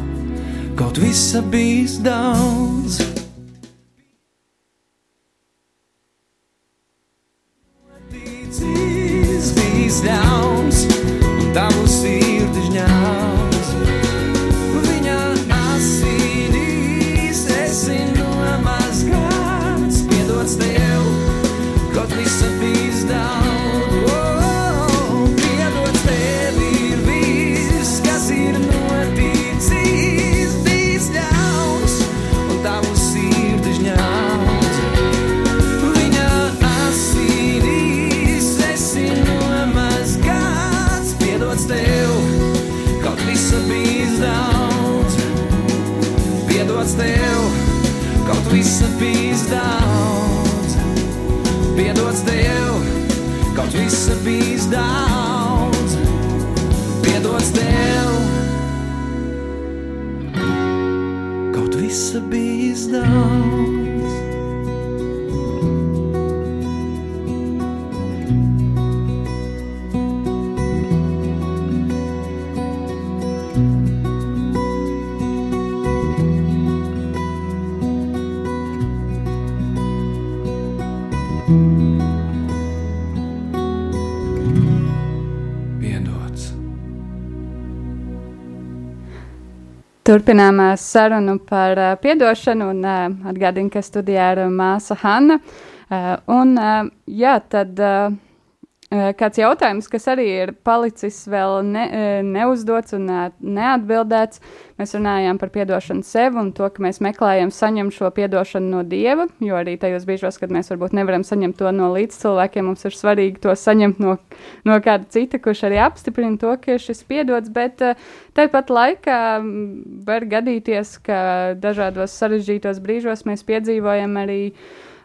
kaut visa bijis daudz. Turpinām ā, sarunu par uh, piedošanu, un uh, atgādinu, ka studijā ir māsa Hanna. Uh, un, uh, jā, tad uh, uh, kāds jautājums, kas arī ir palicis vēl ne, uh, neuzdots un uh, neatbildēts. Mēs runājām par piedošanu sev un to, ka mēs meklējam saņemt šo piedošanu no Dieva, jo arī tajos brīžos, kad mēs varbūt nevaram saņemt to no līdzcilvēkiem, mums ir svarīgi to saņemt no, no kāda cita, kurš arī apstiprina to, ka šis piedots, bet tāpat laikā var gadīties, ka dažādos sarežģītos brīžos mēs piedzīvojam arī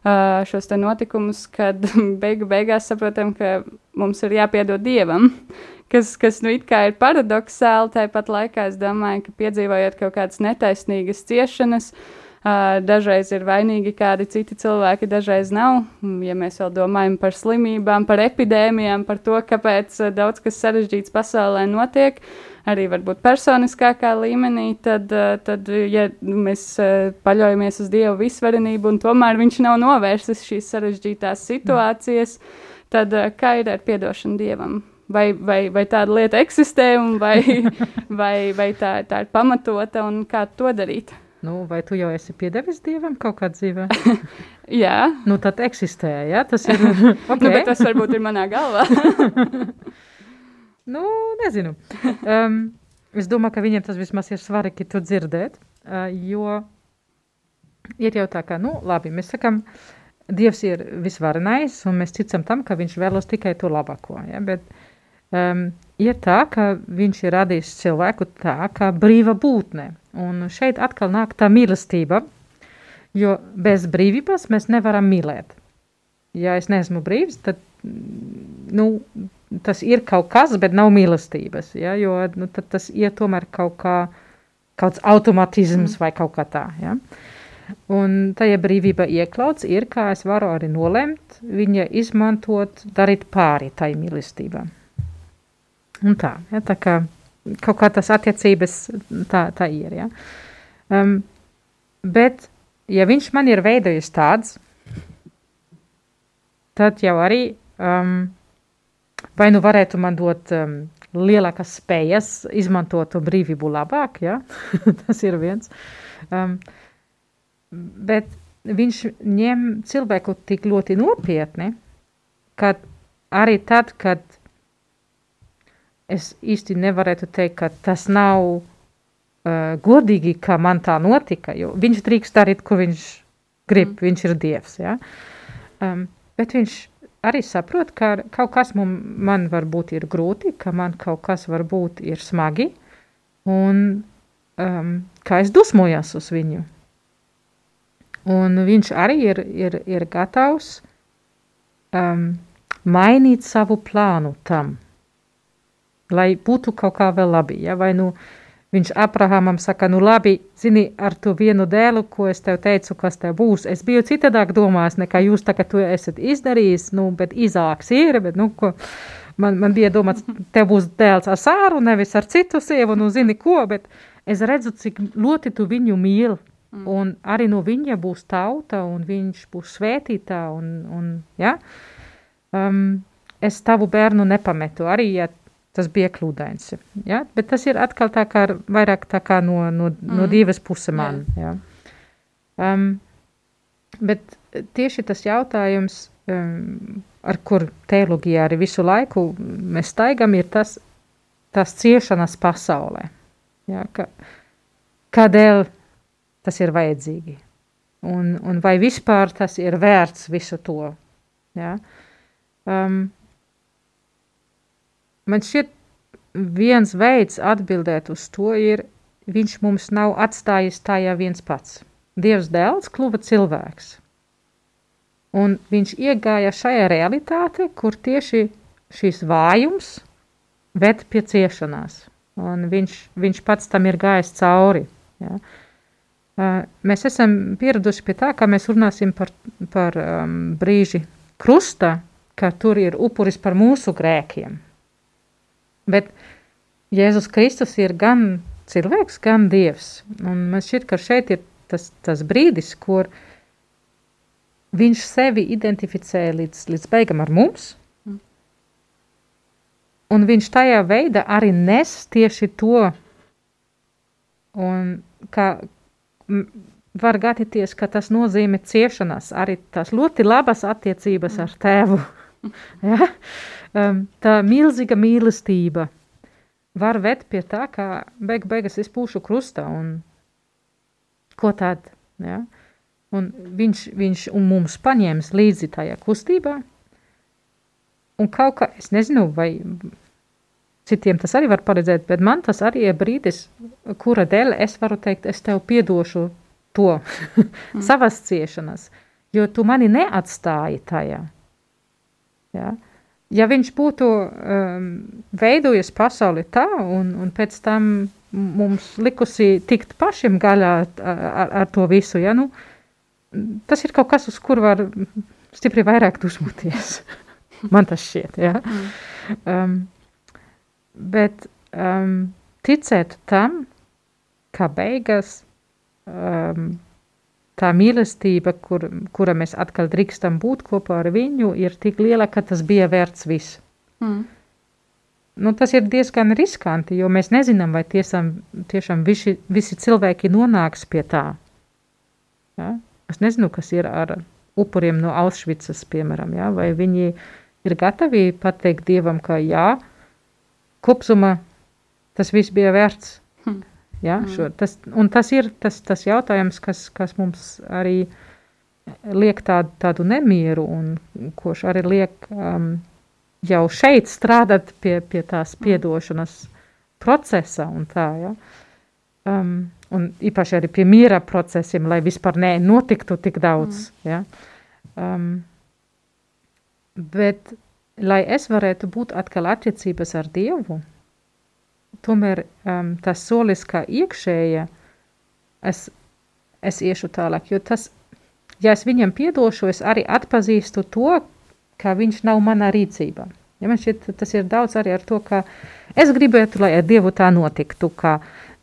šos notikumus, kad beigu beigās saprotam, ka mums ir jāpiedod Dievam. Kas, kas nu it kā ir paradoxāli, tāpat laikā es domāju, ka piedzīvojot kaut kādas netaisnīgas ciešanas, Uh, dažreiz ir vainīgi kādi citi cilvēki, dažreiz nav. Ja mēs vēl domājam par slimībām, par epidēmijām, par to, kāpēc daudz kas sarežģīts pasaulē notiek, arī varbūt personiskākā līmenī, tad, tad ja mēs paļaujamies uz Dievu visvarenību un tomēr Viņš nav novērsis šīs sarežģītās situācijas, tad kā ir ar piedošanu Dievam? Vai, vai, vai tāda lieta eksistē, vai, vai, vai tā, tā ir pamatota, un kā to darīt? Nu, vai tu jau esi piedevis dievam kaut kādā dzīvē? jā, nu, tad eksistē. Ja? Tas ir. Okay. nu, tas varbūt ir manā galvā. nu, nezinu. Um, es domāju, ka viņiem tas vismaz ir svarīgi to dzirdēt. Uh, jo ir jau tā, ka, nu, labi, mēs sakām, Dievs ir visvarenais, un mēs ticam tam, ka Viņš vēlos tikai to labāko. Ja? Bet, um, ir tā, ka Viņš ir radījis cilvēku tā, kā brīva būtne. Un šeit atkal nāk tā mīlestība, jo bez brīvības mēs nevaram mīlēt. Ja es neesmu brīvs, tad nu, tas ir kaut kas, bet nav mīlestības. Ja, jo nu, tas ir tomēr kaut kā, kāds automatisms mm. vai kaut kā tā. Ja. Un tajā brīvība iekļauts ir, kā es varu arī nolemt, viņa izmantot, darīt pāri tai mīlestībai. Un tā, ja, tā kā kaut kā tas attiecības tā, tā ir. Ja? Um, bet, ja viņš man ir veidojis tāds, tad jau arī um, vai nu varētu man dot um, lielākas spējas izmantot to brīvību labāk, ja? tas ir viens. Um, bet viņš ņem cilvēku tik ļoti nopietni, ka arī tad, kad es īsti nevarētu teikt, ka tas nav uh, godīgi, ka man tā notika, jo viņš drīkst darīt, ko viņš grib, mm. viņš ir dievs, ja? um, bet viņš arī saprot, ka kaut kas man, man varbūt ir grūti, ka man kaut kas varbūt ir smagi, un um, kā es dusmojos uz viņu. Un viņš arī ir, ir, ir gatavs um, mainīt savu plānu tam lai būtu kaut kā vēl labi. Ja? Vai nu viņš Abrahamam saka, nu labi, zini, ar to vienu dēlu, ko es tev teicu, kas tev būs. Es biju citādāk domājis, nekā jūs tagad to esat izdarījis, nu, bet Izāks ir, bet, nu, ko, man, man bija domāts, tev būs dēls ar sāru, nevis ar citu sievu, nu, zini ko, bet es redzu, cik ļoti tu viņu mīli. Mm. Un arī no viņa būs tauta, un viņš būs svētītā, un, un ja, um, es tavu bērnu nepametu. Arī, ja tas bija kļūdains. Ja? Bet tas ir atkal tā kā vairāk tā kā no, no, mm. no divas puses man. Ja? Um, bet tieši tas jautājums, um, ar kur teoloģijā arī visu laiku mēs staigam, ir tas, tas ciešanas pasaulē. Ja? Ka, kādēļ tas ir vajadzīgi? Un, un vai vispār tas ir vērts visu to? Ja? Um, man šķiet, viens veids atbildēt uz to ir, viņš mums nav atstājis tajā viens pats. Dievs dēls kļuva cilvēks. Un viņš iegāja šajā realitāte, kur tieši šīs vājums ved pie ciešanās. Un viņš, viņš pats tam ir gājis cauri. Ja. Uh, mēs esam pieraduši pie tā, ka mēs runāsim par, par um, brīži krusta, ka tur ir upuris par mūsu grēkiem. Bet Jēzus Kristus ir gan cilvēks, gan dievs. Un man šķiet, ka šeit ir tas, tas brīdis, kur viņš sevi identificē līdz, līdz beigam ar mums. Mm. Un viņš tajā veidā arī nes tieši to, un kā var gadīties, ka tas nozīmē ciešanas, arī tās ļoti labas attiecības ar tēvu. ja? Um, tā milzīga mīlestība var vest pie tā, ka beig beigas es pūšu krustā un ko tad, ja? Un viņš, viņš un mums paņēmis līdzi tajā kustībā, un kaut kā, es nezinu, vai citiem tas arī var paredzēt, bet man tas arī ir brīdis, kura dēļ es varu teikt, es tev piedošu to mm. savas ciešanas, jo tu mani neatstāji tajā. Ja? Ja viņš būtu um, veidojis pasauli tā, un, un pēc tam mums likusi tikt pašiem gaļā ar, ar to visu. Ja? Nu, tas ir kaut kas, uz kur var stipri vairāk dusmoties. Man tas šķiet. Ja? Um, bet um, ticēt tam, ka beigās um, tā mīlestība, kur, kura mēs atkal drīkstam būt kopā ar viņu, ir tik liela, ka tas bija vērts viss. Mm. Nu, tas ir diezgan riskanti, jo mēs nezinām, vai tiesam, tiešām visi, visi cilvēki nonāks pie tā. Ja? Es nezinu, kas ir ar upuriem no Auschwitzas, piemēram, ja? vai viņi ir gatavi pateikt Dievam, ka jā, kopsumā tas viss bija vērts. Ja? Hmm. Šo, tas, un tas ir tas, tas jautājums, kas, kas mums arī liek tādu, tādu nemieru un kurš arī liek um, jau šeit strādāt pie, pie tās piedošanas procesa un tā, ja. Um, un īpaši arī pie miera procesiem, lai vispār nenotiktu tik daudz, mm. ja. Um, bet, lai es varētu būt atkal attiecības ar Dievu, tomēr um, tas solis kā iekšēja, es, es iešu tālāk, jo tas, ja es viņam piedošu, es arī atpazīstu to, ka viņš nav manā rīcībā. Ja man šķiet, tas ir daudz arī ar to, ka es gribētu, lai ar Dievu tā notiktu, ka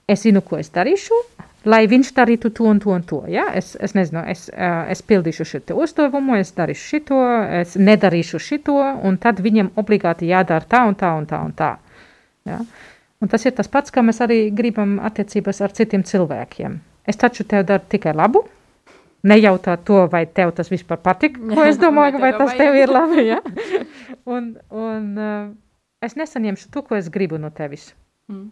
es zinu, ko es darīšu, lai viņš darītu to un to un to. Ja? Es, es nezinu, es, es pildīšu šo uzdevumu, es darīšu šito, es nedarīšu šito, un tad viņam obligāti jādara tā un tā un tā un tā. Ja? Un tas ir tas pats, kā mēs arī gribam attiecības ar citiem cilvēkiem. Es taču tev daru tikai labu, nejautāt to, vai tev tas vispār patīk, ko es domāju, vai tas tev ir labi. Ja? un un uh, es nesaņemšu to, ko es gribu no tevis. Mm.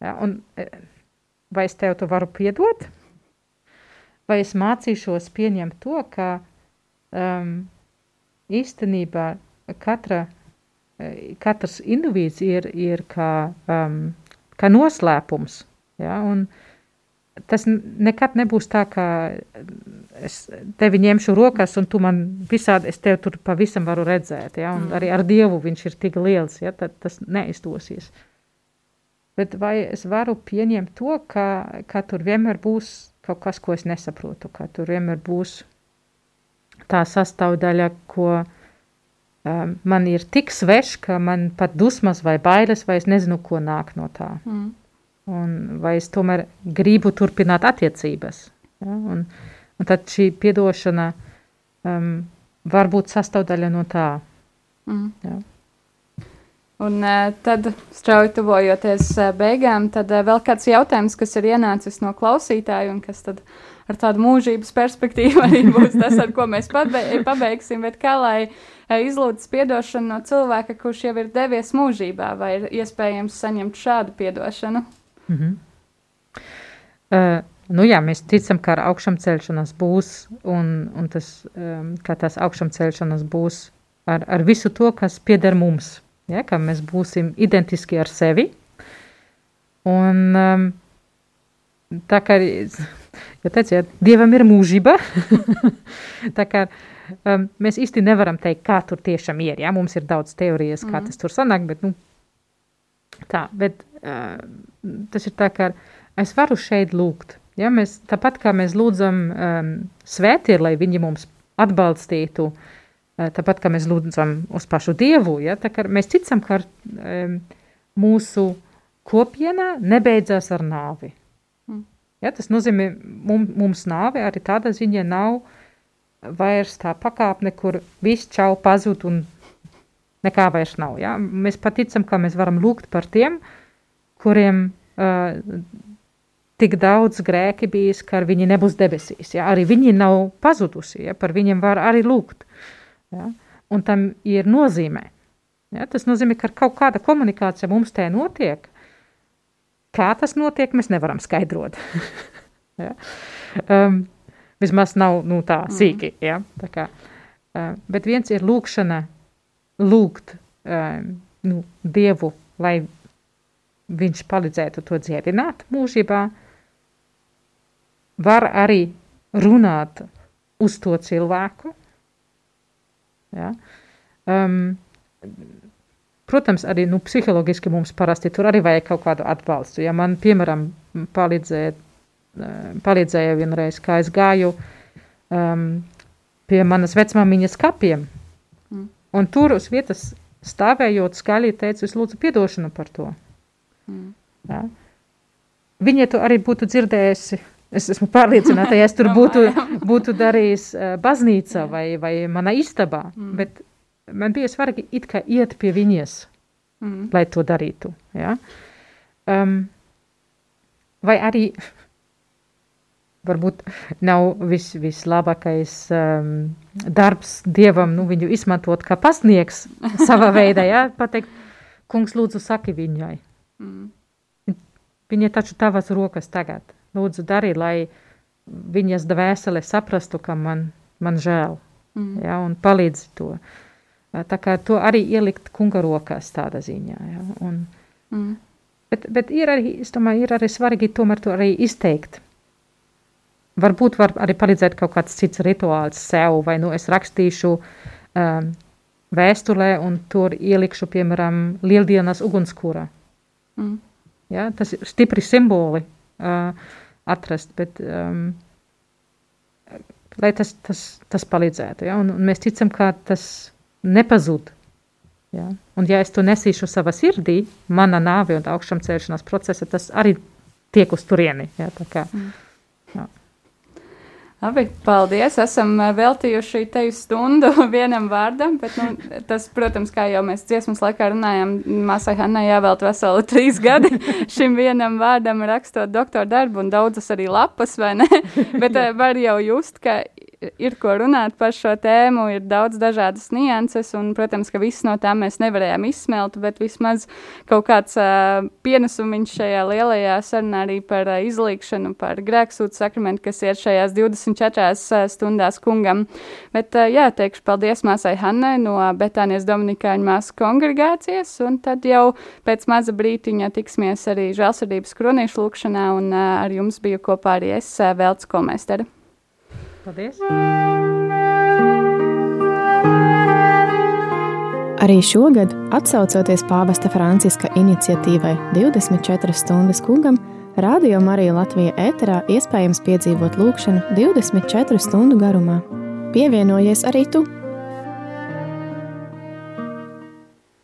Ja, un, eh, vai es tev to varu piedot, vai es mācīšos pieņemt to, ka um, īstenībā katra, katrs indivīds ir, ir kā, um, kā noslēpums. Ja, un, tas nekad nebūs tā, ka es tevi ņemšu rokās, un tu man visādi, es tevi tur pavisam varu redzēt, ja, un mm. arī ar Dievu viņš ir tik liels, ja, tad tas neizdosies. Bet vai es varu pieņemt to, ka, ka tur vienmēr būs kaut kas, ko es nesaprotu, ka tur vienmēr būs tā sastāvdaļa, ko um, man ir tik svešs, ka man pat dusmas vai bailes, vai es nezinu, ko nāk no tā. Mm un vai es tomēr gribu turpināt attiecības. Ja? Un, un tad šī piedošana um, var būt sastāvdaļa no tā. Mm. Ja? Un tad, strauji tuvojoties beigām, tad vēl kāds jautājums, kas ir ienācis no klausītāju un kas tad ar tādu mūžības perspektīvu arī būs tas, ar ko mēs pabeigsim, bet kā lai izlūdz piedošanu no cilvēka, kurš jau ir devies mūžībā, vai ir iespējams saņemt šādu piedošanu? Mm -hmm. uh, nu jā, mēs ticam, ka ar augšām būs, un, un tas, um, ka tas augšām būs ar, ar visu to, kas pieder mums. Ja, ka mēs būsim identiski ar sevi. Un um, tā kā, ja teiciet, Dievam ir mūžība, tā kā um, mēs īsti nevaram teikt, kā tur tiešām ir. Ja? Mums ir daudz teorijas, kā mm. tas tur sanāk, bet nu, tā, bet tas ir tā, ka es varu šeit lūgt. Ja, mēs, tāpat kā mēs lūdzam um, svētie, lai viņi mums atbalstītu, uh, tāpat kā mēs lūdzam uz pašu Dievu, ja, tā kā mēs ticam, ka um, mūsu kopiena nebeidzās ar nāvi. Ja, tas nozīmē, mums, mums nāve arī tāda ziņa nav vairs tā pakāpne, kur viss čau pazūd un nekā vairs nav. Ja? Mēs paticam, ka mēs varam lūgt par tiem, kuriem uh, tik daudz grēki bijis, ka viņi nebūs debesīs. Ja? Arī viņi nav pazudusi, ja? par viņiem var arī lūgt. Ja? Un tam ir nozīmē. Ja? Tas nozīmē, ka kaut kāda komunikācija mums te notiek. Kā tas notiek, mēs nevaram skaidrot. ja? um, vismaz nav nu, tā mm. sīki. Ja? Tā kā, uh, bet viens ir lūkšana, lūgt uh, nu, Dievu, lai viņš palīdzētu to dziedināt mūžībā, var arī runāt uz to cilvēku. Ja? Um, protams, arī nu, psiholoģiski mums parasti tur arī vajag kaut kādu atbalstu. Ja man, piemēram, palīdzēja, palīdzēja vienreiz, kā es gāju um, pie manas vecmāmiņas kapiem, mm. un tur uz vietas stāvējot skaļi teicu, es lūdzu piedošanu par to. Mm. Ja? Viņa to arī būtu dzirdējusi. Es esmu pārliecināta, ja es tur būtu, būtu darījis uh, baznīcā vai, vai manā istabā, mm. bet man bija svarīgi it kā iet pie viņas, mm. lai to darītu. Ja? Um, vai arī varbūt nav vis, vislabākais um, darbs dievam, nu, viņu izmantot kā pasniegs savā veidā, ja? pateikt, kungs, lūdzu, saki viņai. Mm. Viņa taču tavas rokas tagad. Lūdzu, dari, lai viņas dvēsele saprastu, ka man, man žēl, mm. ja, un palīdzi to. Uh, Tā kā to arī ielikt kunga rokās tādā ziņā. Ja? Un, mm. Bet, bet ir arī, es domāju, ir arī svarīgi tomēr to arī izteikt. Varbūt var arī palīdzēt kaut kāds cits rituāls sev, vai nu es rakstīšu um, vēstulē un tur ielikšu, piemēram, lieldienas ugunskura. Mm. Ja, tas ir stipri simboli uh, atrast, bet um, lai tas, tas, tas palīdzētu. Ja? Un, un mēs ticam, ka tas nepazūd. Ja? Un ja es to nesīšu savā sirdī, mana nāve un augšām celšanās procesa, tas arī tiek uz turieni. Ja? Tā kā, mm. ja. Labi, paldies. Esam eh, veltījuši teju stundu vienam vārdam, bet nu, tas, protams, kā jau mēs dziesmas laikā runājām, māsai Hannai jāvēlt veseli trīs gadi šim vienam vārdam rakstot doktora darbu un daudzas arī lapas, vai ne? bet eh, var jau just, ka ir ko runāt par šo tēmu, ir daudz dažādas nianses, un, protams, ka viss no tām mēs nevarējām izsmelt, bet vismaz kaut kāds uh, pienesumiņš šajā lielajā sarunā arī par uh, izlīkšanu, par grēksūtu sakramentu, kas ir šajās 24 uh, stundās kungam. Bet, uh, jā, teikšu paldies māsai Hannai no Betānijas Dominikāņu māsu kongregācijas, un tad jau pēc maza brītiņa tiksimies arī žēlsirdības kroniešu lūkšanā, un uh, ar jums biju kopā arī es, uh, Velts Komēstera. Paldies! Arī šogad, atsaucoties pāvesta Franciska iniciatīvai 24 stundas kungam, Rādio Marija Latvija ēterā iespējams piedzīvot lūkšanu 24 stundu garumā. Pievienojies arī tu!